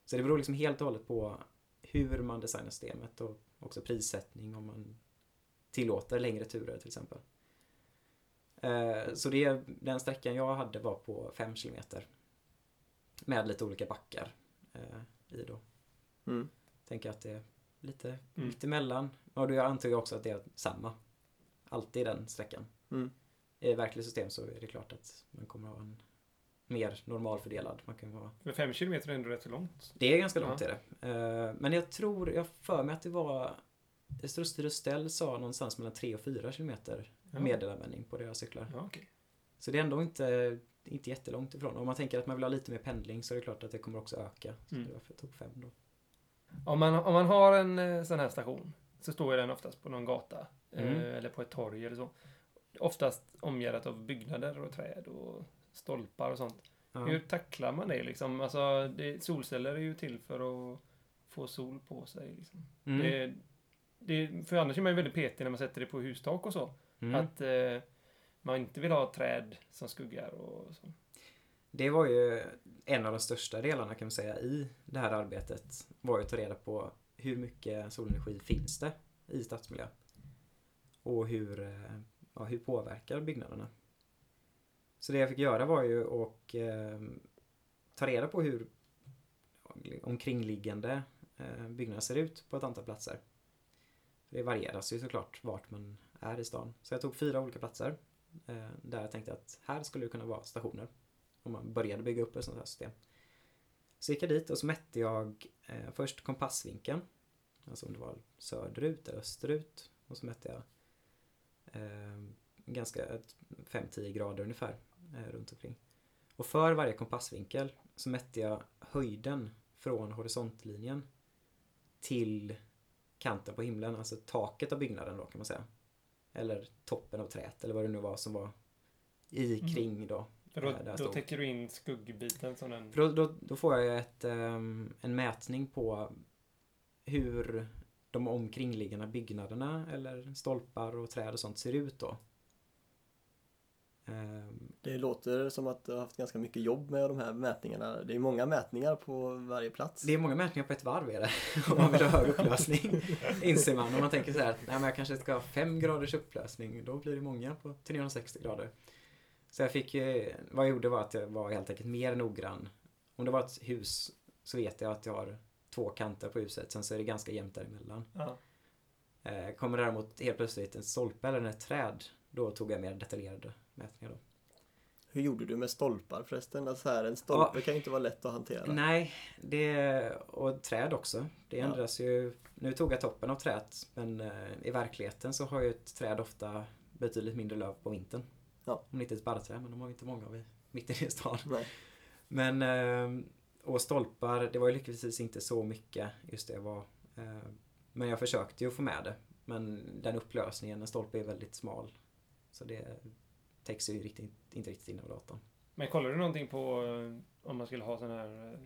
Så det beror liksom helt och hållet på hur man designar systemet och också prissättning om man tillåter längre turer till exempel. Eh, Så det, den sträckan jag hade var på 5 kilometer. Med lite olika backar eh, i då. Mm. Tänker att det är lite Mm. mitt emellan. Och då antar jag också att det är samma. Alltid den sträckan. Mm. I verkligt system så är det klart att man kommer ha en mer normalfördelad. Man kan vara... Men fem kilometer är ändå rätt långt. Det är ganska långt Ja. är det. Eh, Men jag tror, jag för mig att det var Öster Rustell sa någonstans mellan 3 och 4 kilometer Ja. medelanvändning på deras cyklar. Ja, okej. Så det är ändå inte, inte jättelångt ifrån. Om man tänker att man vill ha lite mer pendling så är det klart att det kommer också öka. Så Mm. det var därför jag tog fem då. Om man, om man har en eh, sån här station så står den oftast på någon gata Mm. eh, eller på ett torg eller så. Oftast omgärdat av byggnader och träd och stolpar och sånt. Ja. Hur tacklar man det liksom? Alltså, det, solceller är ju till för att få sol på sig. Liksom. Mm. Det, det, för annars är man ju väldigt petig när man sätter det på hustak och så. Mm. Att eh, man inte vill ha träd som skuggar och så. Det var ju en av de största delarna kan man säga i det här arbetet. Var ju att ta reda på hur mycket solenergi finns det i stadsmiljö. Och hur, eh, ja, hur påverkar byggnaderna. Så det jag fick göra var ju att eh, ta reda på hur omkringliggande eh, byggnader ser ut på ett antal platser. Det varieras ju såklart vart man är i stan. Så jag tog fyra olika platser eh, där jag tänkte att här skulle det kunna vara stationer om man började bygga upp ett sånt här system. Så gick jag dit och så mätte jag eh, först kompassvinkeln. Alltså om det var söderut eller österut. Och så mätte jag eh, ganska 5-10 grader ungefär eh, runt omkring. Och för varje kompassvinkel så mätte jag höjden från horisontlinjen till kanten på himlen, alltså taket av byggnaden då kan man säga. Eller toppen av träet eller vad det nu var som var i Mm. kring då För då, Eh, då täcker du in skuggbiten som den... För då, då, då får jag ett, ehm, en mätning på hur de omkringliggande byggnaderna eller stolpar och träd och sånt ser ut då. Ehm, Det låter som att du har haft ganska mycket jobb med de här mätningarna. Det är många mätningar på varje plats. Det är många mätningar på ett varv är det. Om man vill ha hög upplösning. Inser man. Om man tänker så här att nej, men jag kanske ska ha 5 graders upplösning. Då blir det många på 360 grader. Så jag fick ju, vad jag gjorde var att jag var helt enkelt mer noggrann. Om det var ett hus så vet jag att jag har två kanter på huset. Sen så är det ganska jämnt däremellan. Ja. Eh, Kommer däremot helt plötsligt en stolpe eller ett träd. Då tog jag mer detaljerade mätningar då. Hur gjorde du med stolpar förresten? Alltså så här, en stolpe Ja. kan ju inte vara lätt att hantera. Nej, det, och träd också. Det Ja. ändras ju. Nu tog jag toppen av trädet men eh, i verkligheten så har ju ett träd ofta betydligt mindre löv på vintern. Ja. Om det inte är ett barrträd, men de har ju inte många av i mitten i stan. Nej. Men, eh, och stolpar, det var ju lyckligtvis inte så mycket just det var. Eh, men jag försökte ju få med det. Men den upplösningen, en stolpe är väldigt smal. Så det täcks ju riktigt, inte riktigt in av datorn. Men kollar du någonting på eh, om man skulle ha sådana här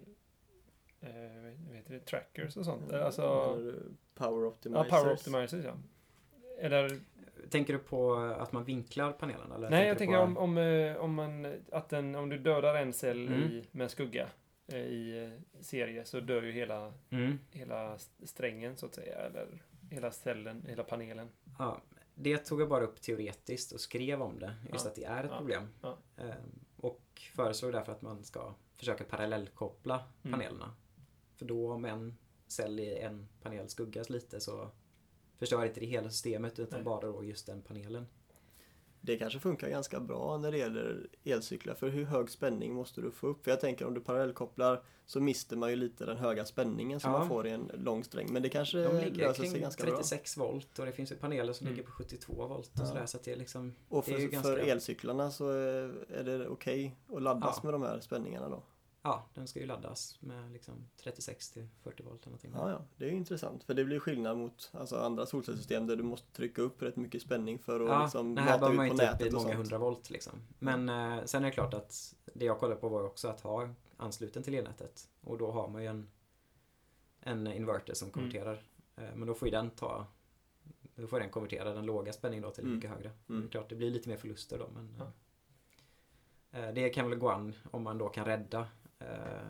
eh, vad heter det, trackers och sånt? Alltså, Eller Power ja, optimizers. power optimizers ja. Eller, Tänker du på att man vinklar panelerna? Eller nej, jag du tänker på... om, om, eh, om, man, att den, om du dödar en cell Mm. i, med skugga eh, i eh, serie så dör ju hela, Mm. hela strängen så att säga. Eller hela cellen, hela panelen. Ja, det tog jag bara upp teoretiskt och skrev om det. Just Ja. att det är ett Ja. problem. Ja. Ehm, och föreslog därför att man ska försöka parallellkoppla Mm. panelerna. För då om en cell i en panel skuggas lite så förstör inte det hela systemet utan Nej. bara då just den panelen. Det kanske funkar ganska bra när det gäller elcyklar. För hur hög spänning måste du få upp? För jag tänker om du parallellkopplar så mister man ju lite den höga spänningen som Ja. man får i en lång sträng. Men det kanske De ligger löser sig ganska bra. 36 volt och det finns ju paneler som Mm. ligger på 72 volt och Ja. sådär så det är liksom Och det är för, ganska- för elcyklarna så är det okej att laddas Ja. med de här spänningarna då? Ja, den ska ju laddas med liksom 36 till 40 volt eller någonting. Ja, ja, det är ju intressant. För det blir skillnad mot alltså, andra solcellssystem där du måste trycka upp rätt mycket spänning för att Ja, liksom det här mata ut på inte upp i nätet och många sånt. hundra volt liksom. Men eh, sen är det klart att det jag kollade på var också att ha ansluten till elnätet. Och då har man ju en, en inverter som Mm. konverterar. Eh, men då får ju den ta då får den konvertera den låga spänningen då till Mm. mycket högre. Mm. Det är klart, det blir lite mer förluster då men Ja. eh, det kan väl gå an om man då kan rädda eh,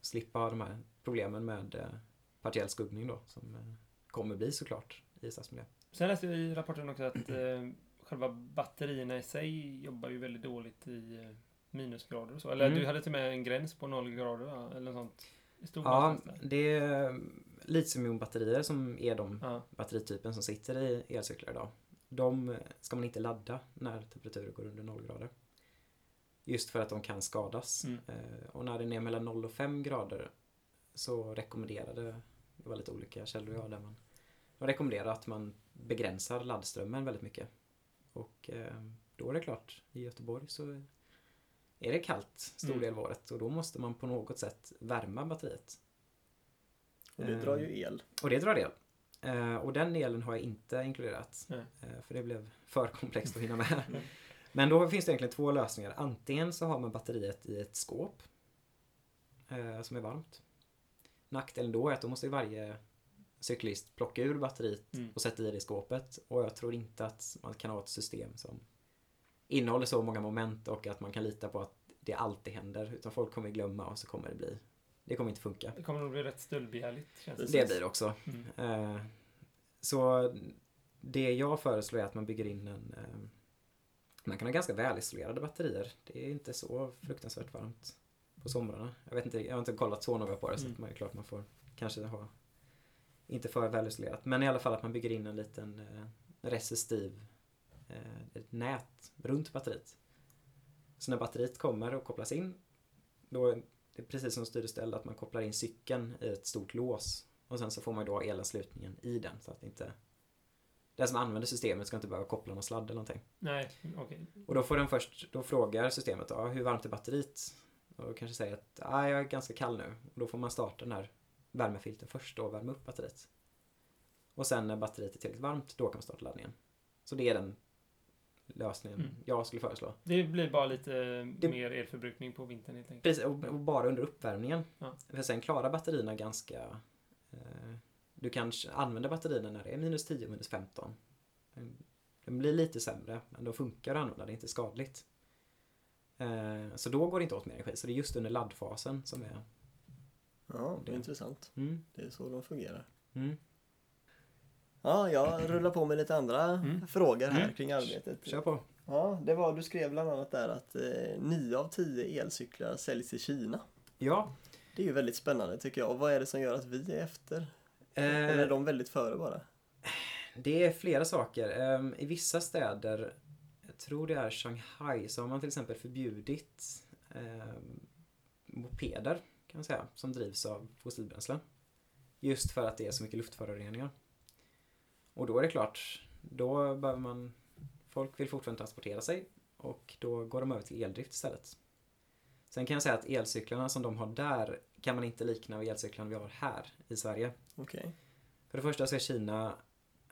slippa de här problemen med eh, partiell skuggning då som eh, kommer bli såklart i stadsmiljö. Sen läste jag i rapporten också att eh, själva batterierna i sig jobbar ju väldigt dåligt i eh, minusgrader och så. Eller Mm. du hade till med en gräns på noll grader? Eller något sånt. Ja, det är litiumjonbatterier som är de Ja. batteritypen som sitter i elcyklar idag. De ska man inte ladda när temperaturen går under 0 grader. Just för att de kan skadas. Mm. Eh, Och när den är mellan 0 och 5 grader så rekommenderade, det var lite olika källor jag har där man de rekommenderar att man begränsar laddströmmen väldigt mycket. Och eh, då är det klart, i Göteborg så är det kallt stor Mm. del av året och då måste man på något sätt värma batteriet. Och det Eh, drar ju el. och det drar el. Eh, och den elen har jag inte inkluderat. Nej. Eh, för det blev för komplext att hinna med. Men då finns det egentligen två lösningar. Antingen så har man batteriet i ett skåp. Eh, som är varmt. Nackdelen då är att då måste varje cyklist plocka ur batteriet Mm. och sätta i det i skåpet. Och jag tror inte att man kan ha ett system som innehåller så många moment och att man kan lita på att det alltid händer. Utan folk kommer glömma och så kommer det bli det kommer inte funka. Det kommer nog bli rätt stöldbegärligt känns det blir det också. Mm. Eh, så det jag föreslår är att man bygger in en... Man kan ha ganska välisolerade batterier. Det är inte så fruktansvärt varmt på somrarna. Jag vet inte, jag har inte kollat så noga på det så Mm. man är klart man får kanske ha inte för välisolerat. Men i alla fall att man bygger in en liten eh, resistiv eh, ett nät runt batteriet. Så när batteriet kommer och kopplas in då är det precis som styrställ att man kopplar in cykeln i ett stort lås och sen så får man då elanslutningen i den så att inte den som använder systemet ska inte behöva koppla någon sladd eller någonting. Nej, okej. Och då får den först, då frågar systemet då, hur varmt är batteriet? Och då kanske säger att ah, jag är ganska kall nu. Och då får man starta den här värmefiltern först och värma upp batteriet. Och sen när batteriet är tillräckligt varmt, då kan man starta laddningen. Så det är den lösningen Mm. jag skulle föreslå. Det blir bara lite Det- mer elförbrukning på vintern helt enkelt. Precis, och bara under uppvärmningen. Ja. För sen klarar batterierna ganska... Eh, du kan använda batterierna när det är minus 10 minus 15. Mm, De blir lite sämre, men de funkar att använda, det är inte skadligt. Eh, så då går det inte åt mer energi, så det är just under laddfasen som är... Ja, det är intressant. Mm, Det är så de fungerar. mm. Ja, jag rullar på med lite andra Mm. frågor här Mm. kring arbetet. Kör på. Ja, det var, du skrev bland annat där att eh, 9 av 10 elcyklar säljs i Kina. Ja. Det är ju väldigt spännande tycker jag. Och vad är det som gör att vi är efter? Eller är Eh, de väldigt före bara? det är flera saker. Ehm, I vissa städer, jag tror det är Shanghai, så har man till exempel förbjudit ehm, mopeder kan man säga, som drivs av fossilbränsle. Just för att det är så mycket luftföroreningar. Och då är det klart, då behöver man... Folk vill fortfarande transportera sig och då går de över till eldrift istället. Sen kan jag säga att elcyklarna som de har där kan man inte likna vid elcyklarna vi har här i Sverige. Okej. För det första så är Kina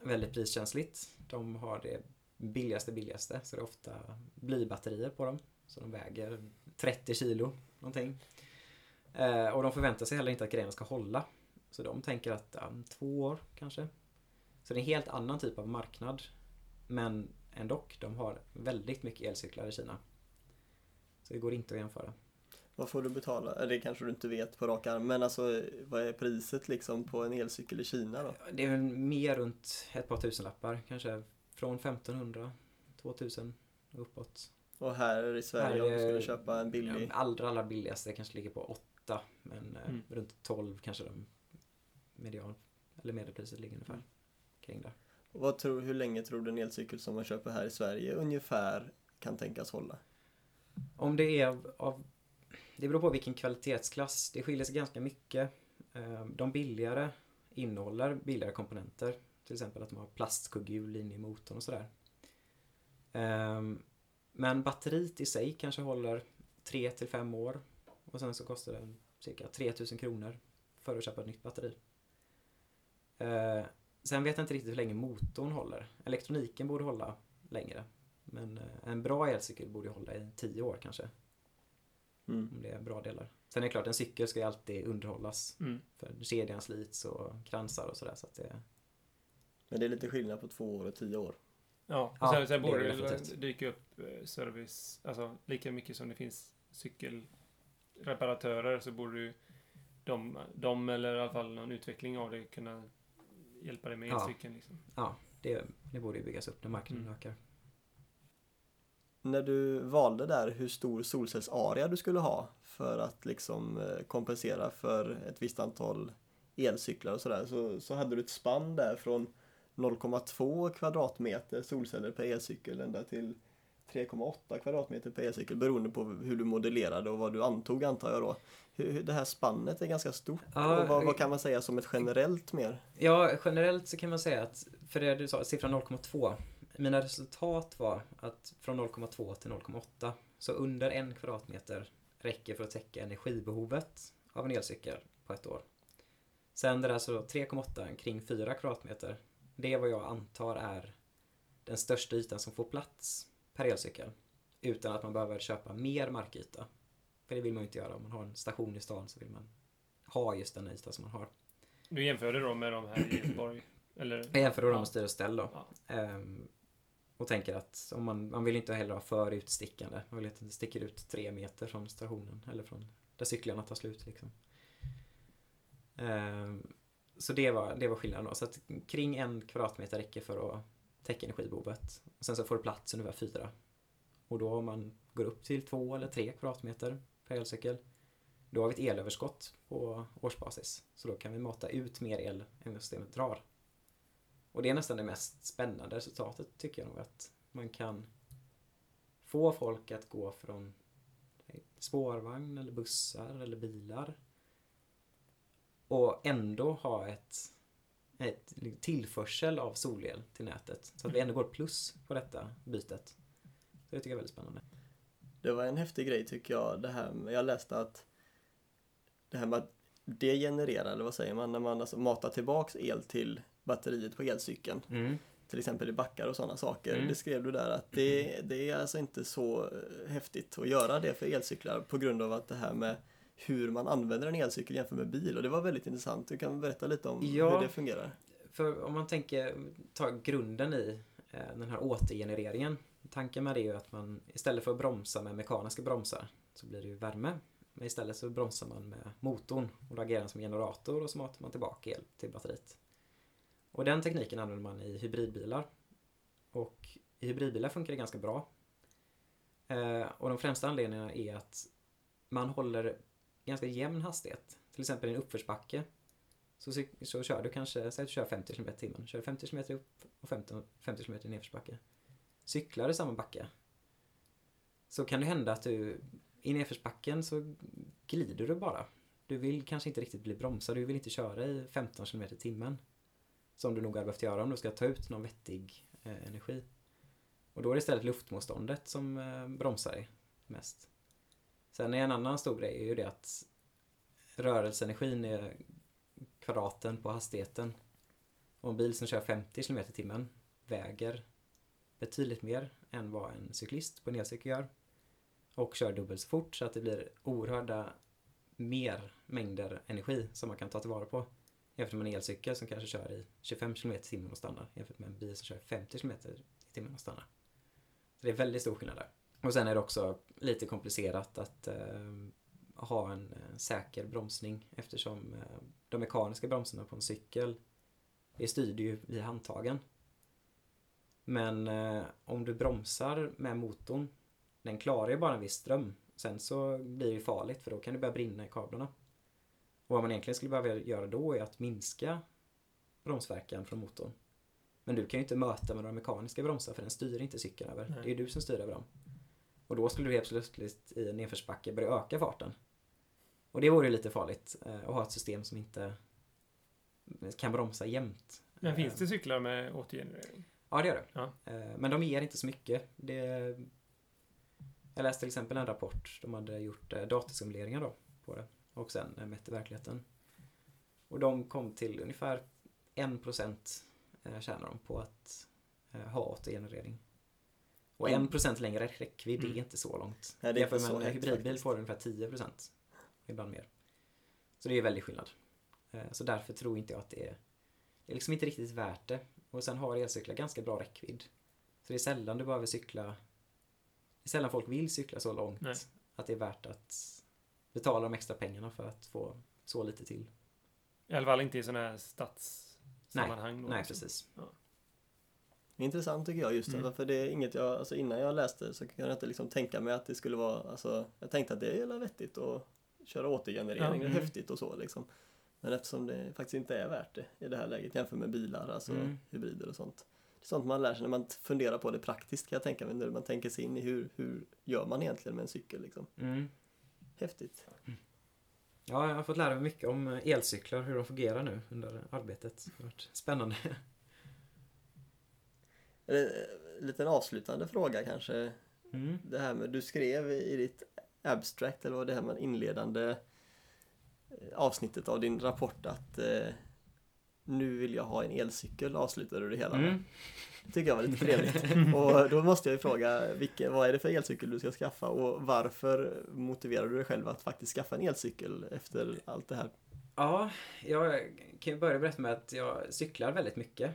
väldigt priskänsligt. De har det billigaste billigaste, så det är ofta blybatterier på dem. Så de väger 30 kilo någonting. Eh, och de förväntar sig heller inte att grejerna ska hålla. Så de tänker att ja, två år kanske. Så det är en helt annan typ av marknad. Men ändå, de har väldigt mycket elcyklar i Kina. Så det går inte att jämföra. Vad får du betala? Det kanske du inte vet på rak arm. Men alltså vad är priset liksom på en elcykel i Kina då? Det är väl mer runt ett par tusenlappar. Kanske från 1500, 2000 och uppåt. Och här i Sverige Här om du skulle köpa en billig? Ja, allra, allra billigaste kanske ligger på 8 men eh, Mm. runt 12 kanske de medial eller medelpriset ligger ungefär kring där. Vad tror, hur länge tror du en elcykel som man köper här i Sverige ungefär kan tänkas hålla? Om det är av, av det beror på vilken kvalitetsklass. Det skiljer sig ganska mycket. Ehm, de billigare innehåller billigare komponenter. Till exempel att de har plastkugghjul in i motorn och sådär. Ehm, men batteriet i sig kanske håller 3 till 5 år. Och sen så kostar det cirka 3000 kronor för att köpa ett nytt batteri. Ehm, sen vet jag inte riktigt hur länge motorn håller. Elektroniken borde hålla längre. Men eh, en bra elcykel borde hålla i 10 år kanske. Mm. Om det är bra delar. Sen är det klart, en cykel ska ju alltid underhållas. Mm. För kedjan slits och kransar och sådär. Så att det, Men det är lite skillnad på två år och tio år. Ja, och Ja, sen, sen borde det dyka upp eh, service, alltså lika mycket som det finns cykelreparatörer så borde ju de, de eller i alla fall någon utveckling av det kunna hjälpa dig med Ja. elcykeln. Liksom. ja, det, det borde ju byggas upp när marknaden Mm. ökar. När du valde där hur stor solcellsarea du skulle ha för att liksom eh, kompensera för ett visst antal elcyklar och sådär så, så hade du ett spann där från 0,2 kvadratmeter solceller per elcykel ända till 3,8 kvadratmeter per elcykel beroende på hur du modellerade och vad du antog antar jag då. Det här spannet är ganska stort. Ja, och vad, vad kan man säga som ett generellt mer? Ja, generellt så kan man säga att, för det du sa, siffran 0,2. Mina resultat var att från 0,2 till 0,8. Så under en kvadratmeter räcker för att täcka energibehovet av en elcykel på ett år. Sen det där så 3,8 kring 4 kvadratmeter. Det är vad jag antar är den största ytan som får plats per elcykel. Utan att man behöver köpa mer markyta. För det vill man ju inte göra. Om man har en station i stan så vill man ha just den yta som man har. Du jämförde då med de här i Göteborg? Eller? Jag jämför då dem med styr och ställ då. Ja. Ehm, och tänker att om man, man vill inte heller ha för utstickande. Man vill att det sticker ut tre meter från stationen eller från där cyklarna tar slut. Liksom. Ehm, så det var, det var skillnaden då. Så att kring en kvadratmeter räcker för att täcka energibehovet. Sen så får det plats ungefär fyra. Och då om man går upp till två eller tre kvadratmeter per elcykel. Då har vi ett elöverskott på årsbasis. Så då kan vi mata ut mer el än vad systemet drar. Och det är nästan det mest spännande resultatet tycker jag nog att man kan få folk att gå från spårvagn eller bussar eller bilar och ändå ha ett, ett tillförsel av solel till nätet. Så att vi ändå går plus på detta bytet. Så det tycker jag är väldigt spännande. Det var en häftig grej tycker jag. Det här med, jag läste att det här med att degenerera, eller vad säger man, när man alltså matar tillbaks el till batteriet på elcykeln. Mm. Till exempel i backar och sådana saker. Mm. Det skrev du där att det, det är alltså inte så eh, häftigt att göra det för elcyklar på grund av att det här med hur man använder en elcykel jämfört med bil och det var väldigt intressant. Du kan berätta lite om Ja. hur det fungerar. För om man tänker, tar grunden i eh, den här återgenereringen. Tanken med det är ju att man istället för att bromsa med mekaniska bromsar så blir det ju värme. Men istället så bromsar man med motorn och då agerar den som generator och så matar man tillbaka el till batteriet. Och den tekniken använder man i hybridbilar. Och i hybridbilar funkar det ganska bra. Eh, och de främsta anledningarna är att man håller ganska jämn hastighet. Till exempel i en uppförsbacke så, så kör du kanske, säg att du kör 50 km i timmen. Kör 50 km upp och 50, 50 km i nedförsbacke. Cyklar i samma backe. Så kan det hända att du i nedförsbacken så glider du bara. Du vill kanske inte riktigt bli bromsad. Du vill inte köra i 15 km i timmen. Som du nog hade behövt göra om du ska ta ut någon vettig eh, energi. Och då är det istället luftmotståndet som eh, bromsar dig mest. Sen är en annan stor grej är ju det att rörelseenergin är kvadraten på hastigheten. Och en bil som kör 50 km i timmen väger betydligt mer än vad en cyklist på en elcykel gör. Och kör dubbelt så fort så att det blir oerhörda mer mängder energi som man kan ta tillvara på. Jämfört med en elcykel som kanske kör i 25 km i timmen och stannar jämfört med en bil som kör 50 km i timmen och stannar. Så det är väldigt stor skillnad där. Och sen är det också lite komplicerat att eh, ha en eh, säker bromsning eftersom eh, de mekaniska bromsarna på en cykel det styr du ju via handtagen. Men eh, om du bromsar med motorn, den klarar ju bara en viss ström. Sen så blir det ju farligt för då kan det börja brinna i kablarna. Och vad man egentligen skulle behöva göra då är att minska bromsverkan från motorn. Men du kan ju inte möta med några mekaniska bromsar för den styr inte cykeln över. Nej. Det är du som styr över dem. Och då skulle du helt plötsligt i en nedförsbacke börja öka farten. Och det vore ju lite farligt eh, att ha ett system som inte kan bromsa jämnt. Men finns Eh, det cyklar med återgenerering? Ja, det gör det. Ja. Eh, Men de ger inte så mycket. Det... Jag läste till exempel en rapport. De hade gjort eh, datasimuleringar då på det. Och sen eh, mätte verkligheten. Och de kom till ungefär 1% eh, tjänar de på att eh, ha återgenerering. Och Mm. 1% längre räckvidd det Mm. är inte så långt. Nej, det är Jämfört inte med en hybridbil faktiskt. får du ungefär 10%. Ibland mer. Så det är väldigt skillnad. Eh, Så därför tror inte jag att det är Det är liksom inte riktigt värt det. Och sen har elcyklar ganska bra räckvidd. Så det är sällan du behöver cykla Det är sällan folk vill cykla så långt Nej. att det är värt att betala de extra pengarna för att få så lite till. I alla fall inte i sådana här stadssammanhang. då, Nej, liksom. precis. Intressant tycker jag just det, Mm. för det är inget jag, alltså innan jag läste så kunde jag inte liksom tänka mig att det skulle vara, alltså jag tänkte att det är vettigt att köra återgenerering, Ja, det är mm. häftigt och så liksom. Men eftersom det faktiskt inte är värt det i det här läget jämfört med bilar, alltså Mm. hybrider och sånt. Det är sånt man lär sig när man funderar på det praktiskt kan jag tänka mig, när man tänker sig in i hur, hur gör man egentligen med en cykel liksom. Mm. Häftigt. Ja, jag har fått lära mig mycket om eh, elcyklar, hur de fungerar nu under arbetet. Det har varit spännande. Eh, En liten avslutande fråga kanske. Mm. Det här med, du skrev i ditt abstract, eller vad det här med inledande eh, avsnittet av din rapport att eh, nu vill jag ha en elcykel, avslutade du det hela med. Mm. Det tycker jag var lite trevligt. Och då måste jag ju fråga, vilken, vad är det för elcykel du ska skaffa och varför motiverar du dig själv att faktiskt skaffa en elcykel efter allt det här? Ja, jag kan ju börja berätta med att jag cyklar väldigt mycket.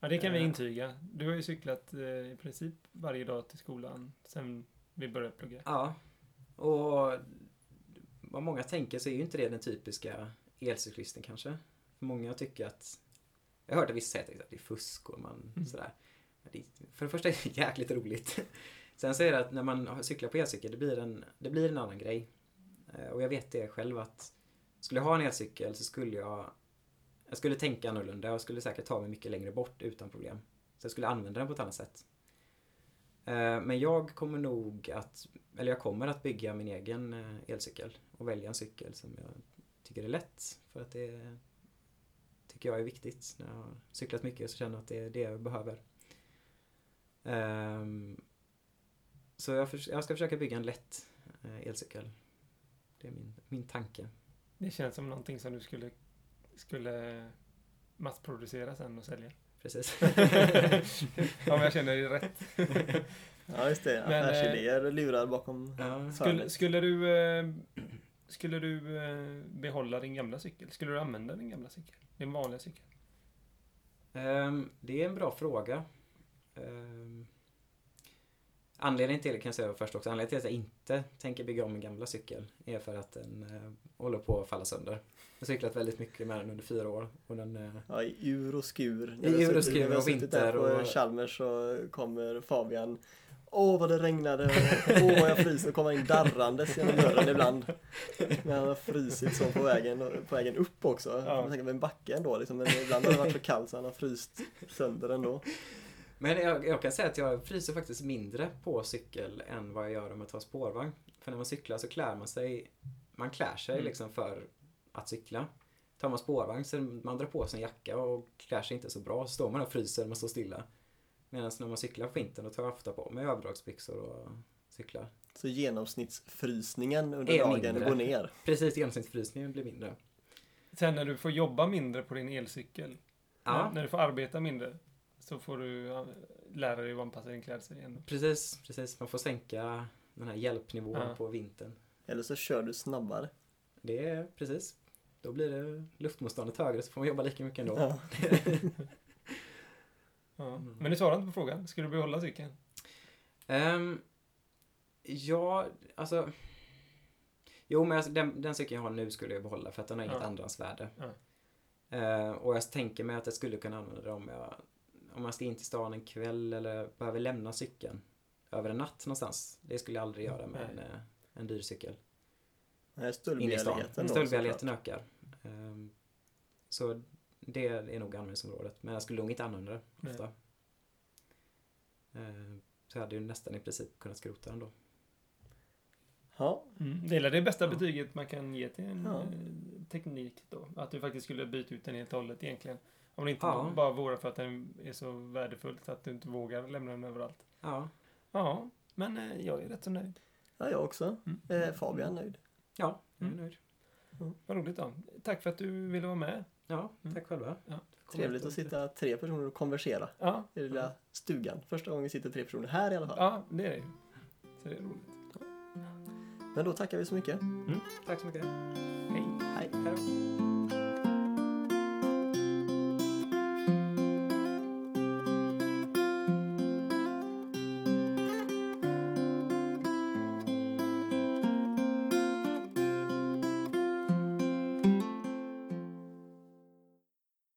Ja, det kan vi Eh. intyga. Du har ju cyklat eh, i princip varje dag till skolan sen vi började plugga. Ja, och vad många tänker så är ju inte det den typiska elcyklisten kanske. Många tycker att, jag har hört att vissa säger att det är fusk och man Mm. sådär. För det första är det jäkligt roligt. Sen så är det att när man cyklar på elcykel, det blir en, det blir en annan grej. Eh, Och jag vet det själv att skulle jag ha en elcykel så skulle jag jag skulle tänka annorlunda och skulle säkert ta mig mycket längre bort utan problem. Så jag skulle använda den på ett annat sätt. Eh, Men jag kommer nog att, eller jag kommer att bygga min egen eh, elcykel och välja en cykel som jag tycker är lätt. För att det tycker jag är viktigt. När jag har cyklat mycket så känner jag att det är det jag behöver. Ehm, Så jag, förs- jag ska försöka bygga en lätt eh, elcykel. Det är min, min tanke. Det känns som någonting som du skulle, skulle massproducera sen och sälja. precis. ja, men jag känner dig rätt. Ja, just det. Affärsidéer lurar bakom ja. Skulle, skulle du, eh, skulle du eh, behålla din gamla cykel? Skulle du använda din gamla cykel? Din vanliga cykel? Ehm, det är en bra fråga. Ehm, anledningen till det kan jag säga först också. Anledningen till att jag inte tänker bygga om min gamla cykel är för att den eh, håller på att falla sönder. Jag har cyklat väldigt mycket med den under fyra år. Och den, eh, Ja, i ur och skur. I ur och skur och vinter på och- Chalmers så kommer Fabian Åh vad det regnade, och åh vad jag fryser, kommer in darrandes genom dörren ibland. Men han har frysit så på vägen, på vägen upp också. Ja. Man tänker en backe ändå liksom, men ibland har det varit så kallt så han har fryst sönder ändå. Men jag, jag kan säga att jag fryser faktiskt mindre på cykel än vad jag gör om jag tar spårvagn. För när man cyklar så klär man sig, man klär sig Mm. liksom för att cykla. Tar man spårvagn så man drar på sig en jacka och klär sig inte så bra. Så står man och fryser när man står stilla. Medan när man cyklar på vintern då tar jag ofta på mig överdragsbyxor och cyklar. Så genomsnittsfrysningen under dagen mindre. går ner. Precis, genomsnittsfrysningen blir mindre. Sen när du får jobba mindre på din elcykel, Ja, när, när du får arbeta mindre, så får du lära dig att anpassa din klädsel igen. precis, precis. Man får sänka den här hjälpnivån Ja. på vintern. Eller så kör du snabbare. Det är precis. Då blir det luftmotståndet högre så får man jobba lika mycket ändå. Ja. Ja. Mm. Men du svarade inte på frågan. Skulle du behålla cykeln? Ehm, ja, alltså... Jo, men alltså, den, den cykeln jag har nu skulle jag behålla för att den har inget Ja. andrahandsvärde. Ja. Eh, och jag tänker mig att jag skulle kunna använda det om jag, om jag ska in till stan en kväll eller behöver lämna cykeln över en natt någonstans. Det skulle jag aldrig göra med en, eh, en dyr cykel. Nej, In i stan. Stöldbegärligheten ökar. Ehm, så det är nog användningsområdet. Men jag skulle nog inte använda det ofta. Ehm, så jag hade ju nästan i princip kunnat skrota den då. Ja, Mm. Det är det bästa Ja. betyget man kan ge till en Ja. eh, teknik då. Att du faktiskt skulle byta ut den helt och hållet egentligen. Om det inte Ja. bara vore för att den är så värdefull att du inte vågar lämna den överallt. Ja, Ja, men eh, jag är rätt så nöjd. ja jag också. Mm. Eh, Fabian nöjd. ja jag är Mm. nöjd. Vad roligt då. Tack för att du ville vara med. Ja, Mm. tack själva. Ja. Trevligt att sitta tre personer och konversera Ja, i den lilla stugan. Första gången sitter tre personer här i alla fall. ja det är det. Så det är roligt. Men då tackar vi så mycket. Tack så mycket. Hej. Hej. Hej.